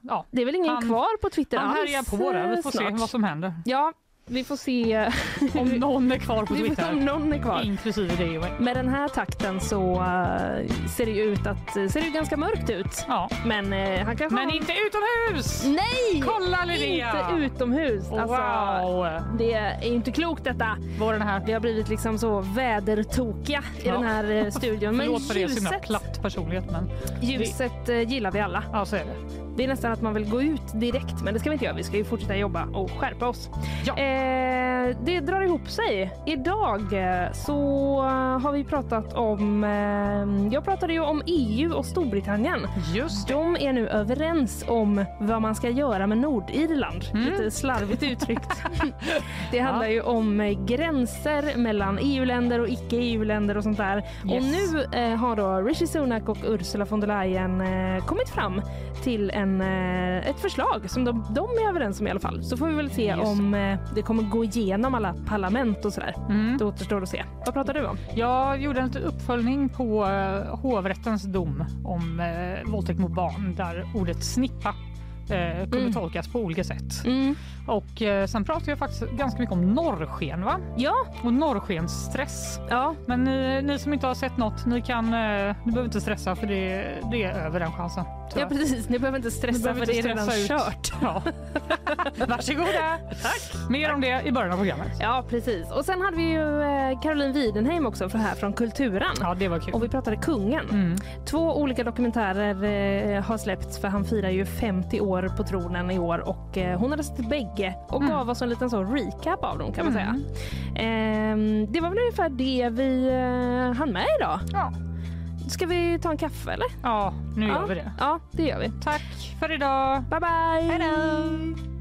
ja. Det är väl ingen Han- kvar på Twitter Han alls härjar på det. Vi får eh, se snart. vad som händer. Ja, vi får se. Om någon är kvar på Twitter. om någon är kvar. Inklusive dig. Med den här takten så eh, ser det ut att ser det ganska mörkt ut. Ja. Men eh, han kanske Men har... inte utomhus! Nej! Kolla Linnea! Inte utomhus. Alltså, Wow! Det är inte klokt detta. Var den här? Vi har blivit liksom så vädertokiga i Ja. den här eh, studion. Men Förlåt för det, ljuset, platt personlighet men ljuset gillar vi alla. ja så är det. Det är nästan att man vill gå ut direkt, men det ska vi inte göra. Vi ska ju fortsätta jobba och skärpa oss. Ja. Eh, det drar ihop sig. Idag eh, så har vi pratat om... Eh, jag pratade ju om EU och Storbritannien. Just De är nu överens om vad man ska göra med Nordirland. Lite slarvigt uttryckt. det handlar ju om eh, gränser mellan EU-länder och icke-EU-länder och sånt där. Och Yes. nu eh, har då Rishi Sunak och Ursula von der Leyen eh, kommit fram till en, eh, ett förslag som de, de är överens om i alla fall. Så får vi väl se om eh, det kommer gå igenom alla parlament och sådär. Det återstår att se. Vad pratar du om? Jag gjorde en liten uppföljning på eh, hovrättens dom om eh, våldtäkt mot barn där ordet snippa eh, kunde Mm. tolkas på olika sätt. Och eh, sen pratade jag faktiskt ganska mycket om norrsken va? Ja. Och norrskensstress. Ja. Men ni, ni som inte har sett något, ni kan, eh, ni behöver inte stressa för det, det är över den chansen. Ja precis, ni behöver inte stressa behöver för det inte är redan ut. kört. Ja. Varsågoda! Tack! Mer om det i början av programmet. Ja precis. Och sen hade vi ju eh, Caroline Widenheim också för här från Kulturen. Ja, det var kul. Och vi pratade kungen. Mm. Två olika dokumentärer eh, har släppts för han firar ju 50 år på tronen i år och eh, hon hade sett bägge och Mm. gav oss en liten så recap av dem kan man säga. Ehm, det var väl ungefär det vi eh, hann med idag. Ja. Ska vi ta en kaffe eller? Ja, nu ja. gör vi det. Ja, det gör vi. Tack för idag. Bye bye! Hej då!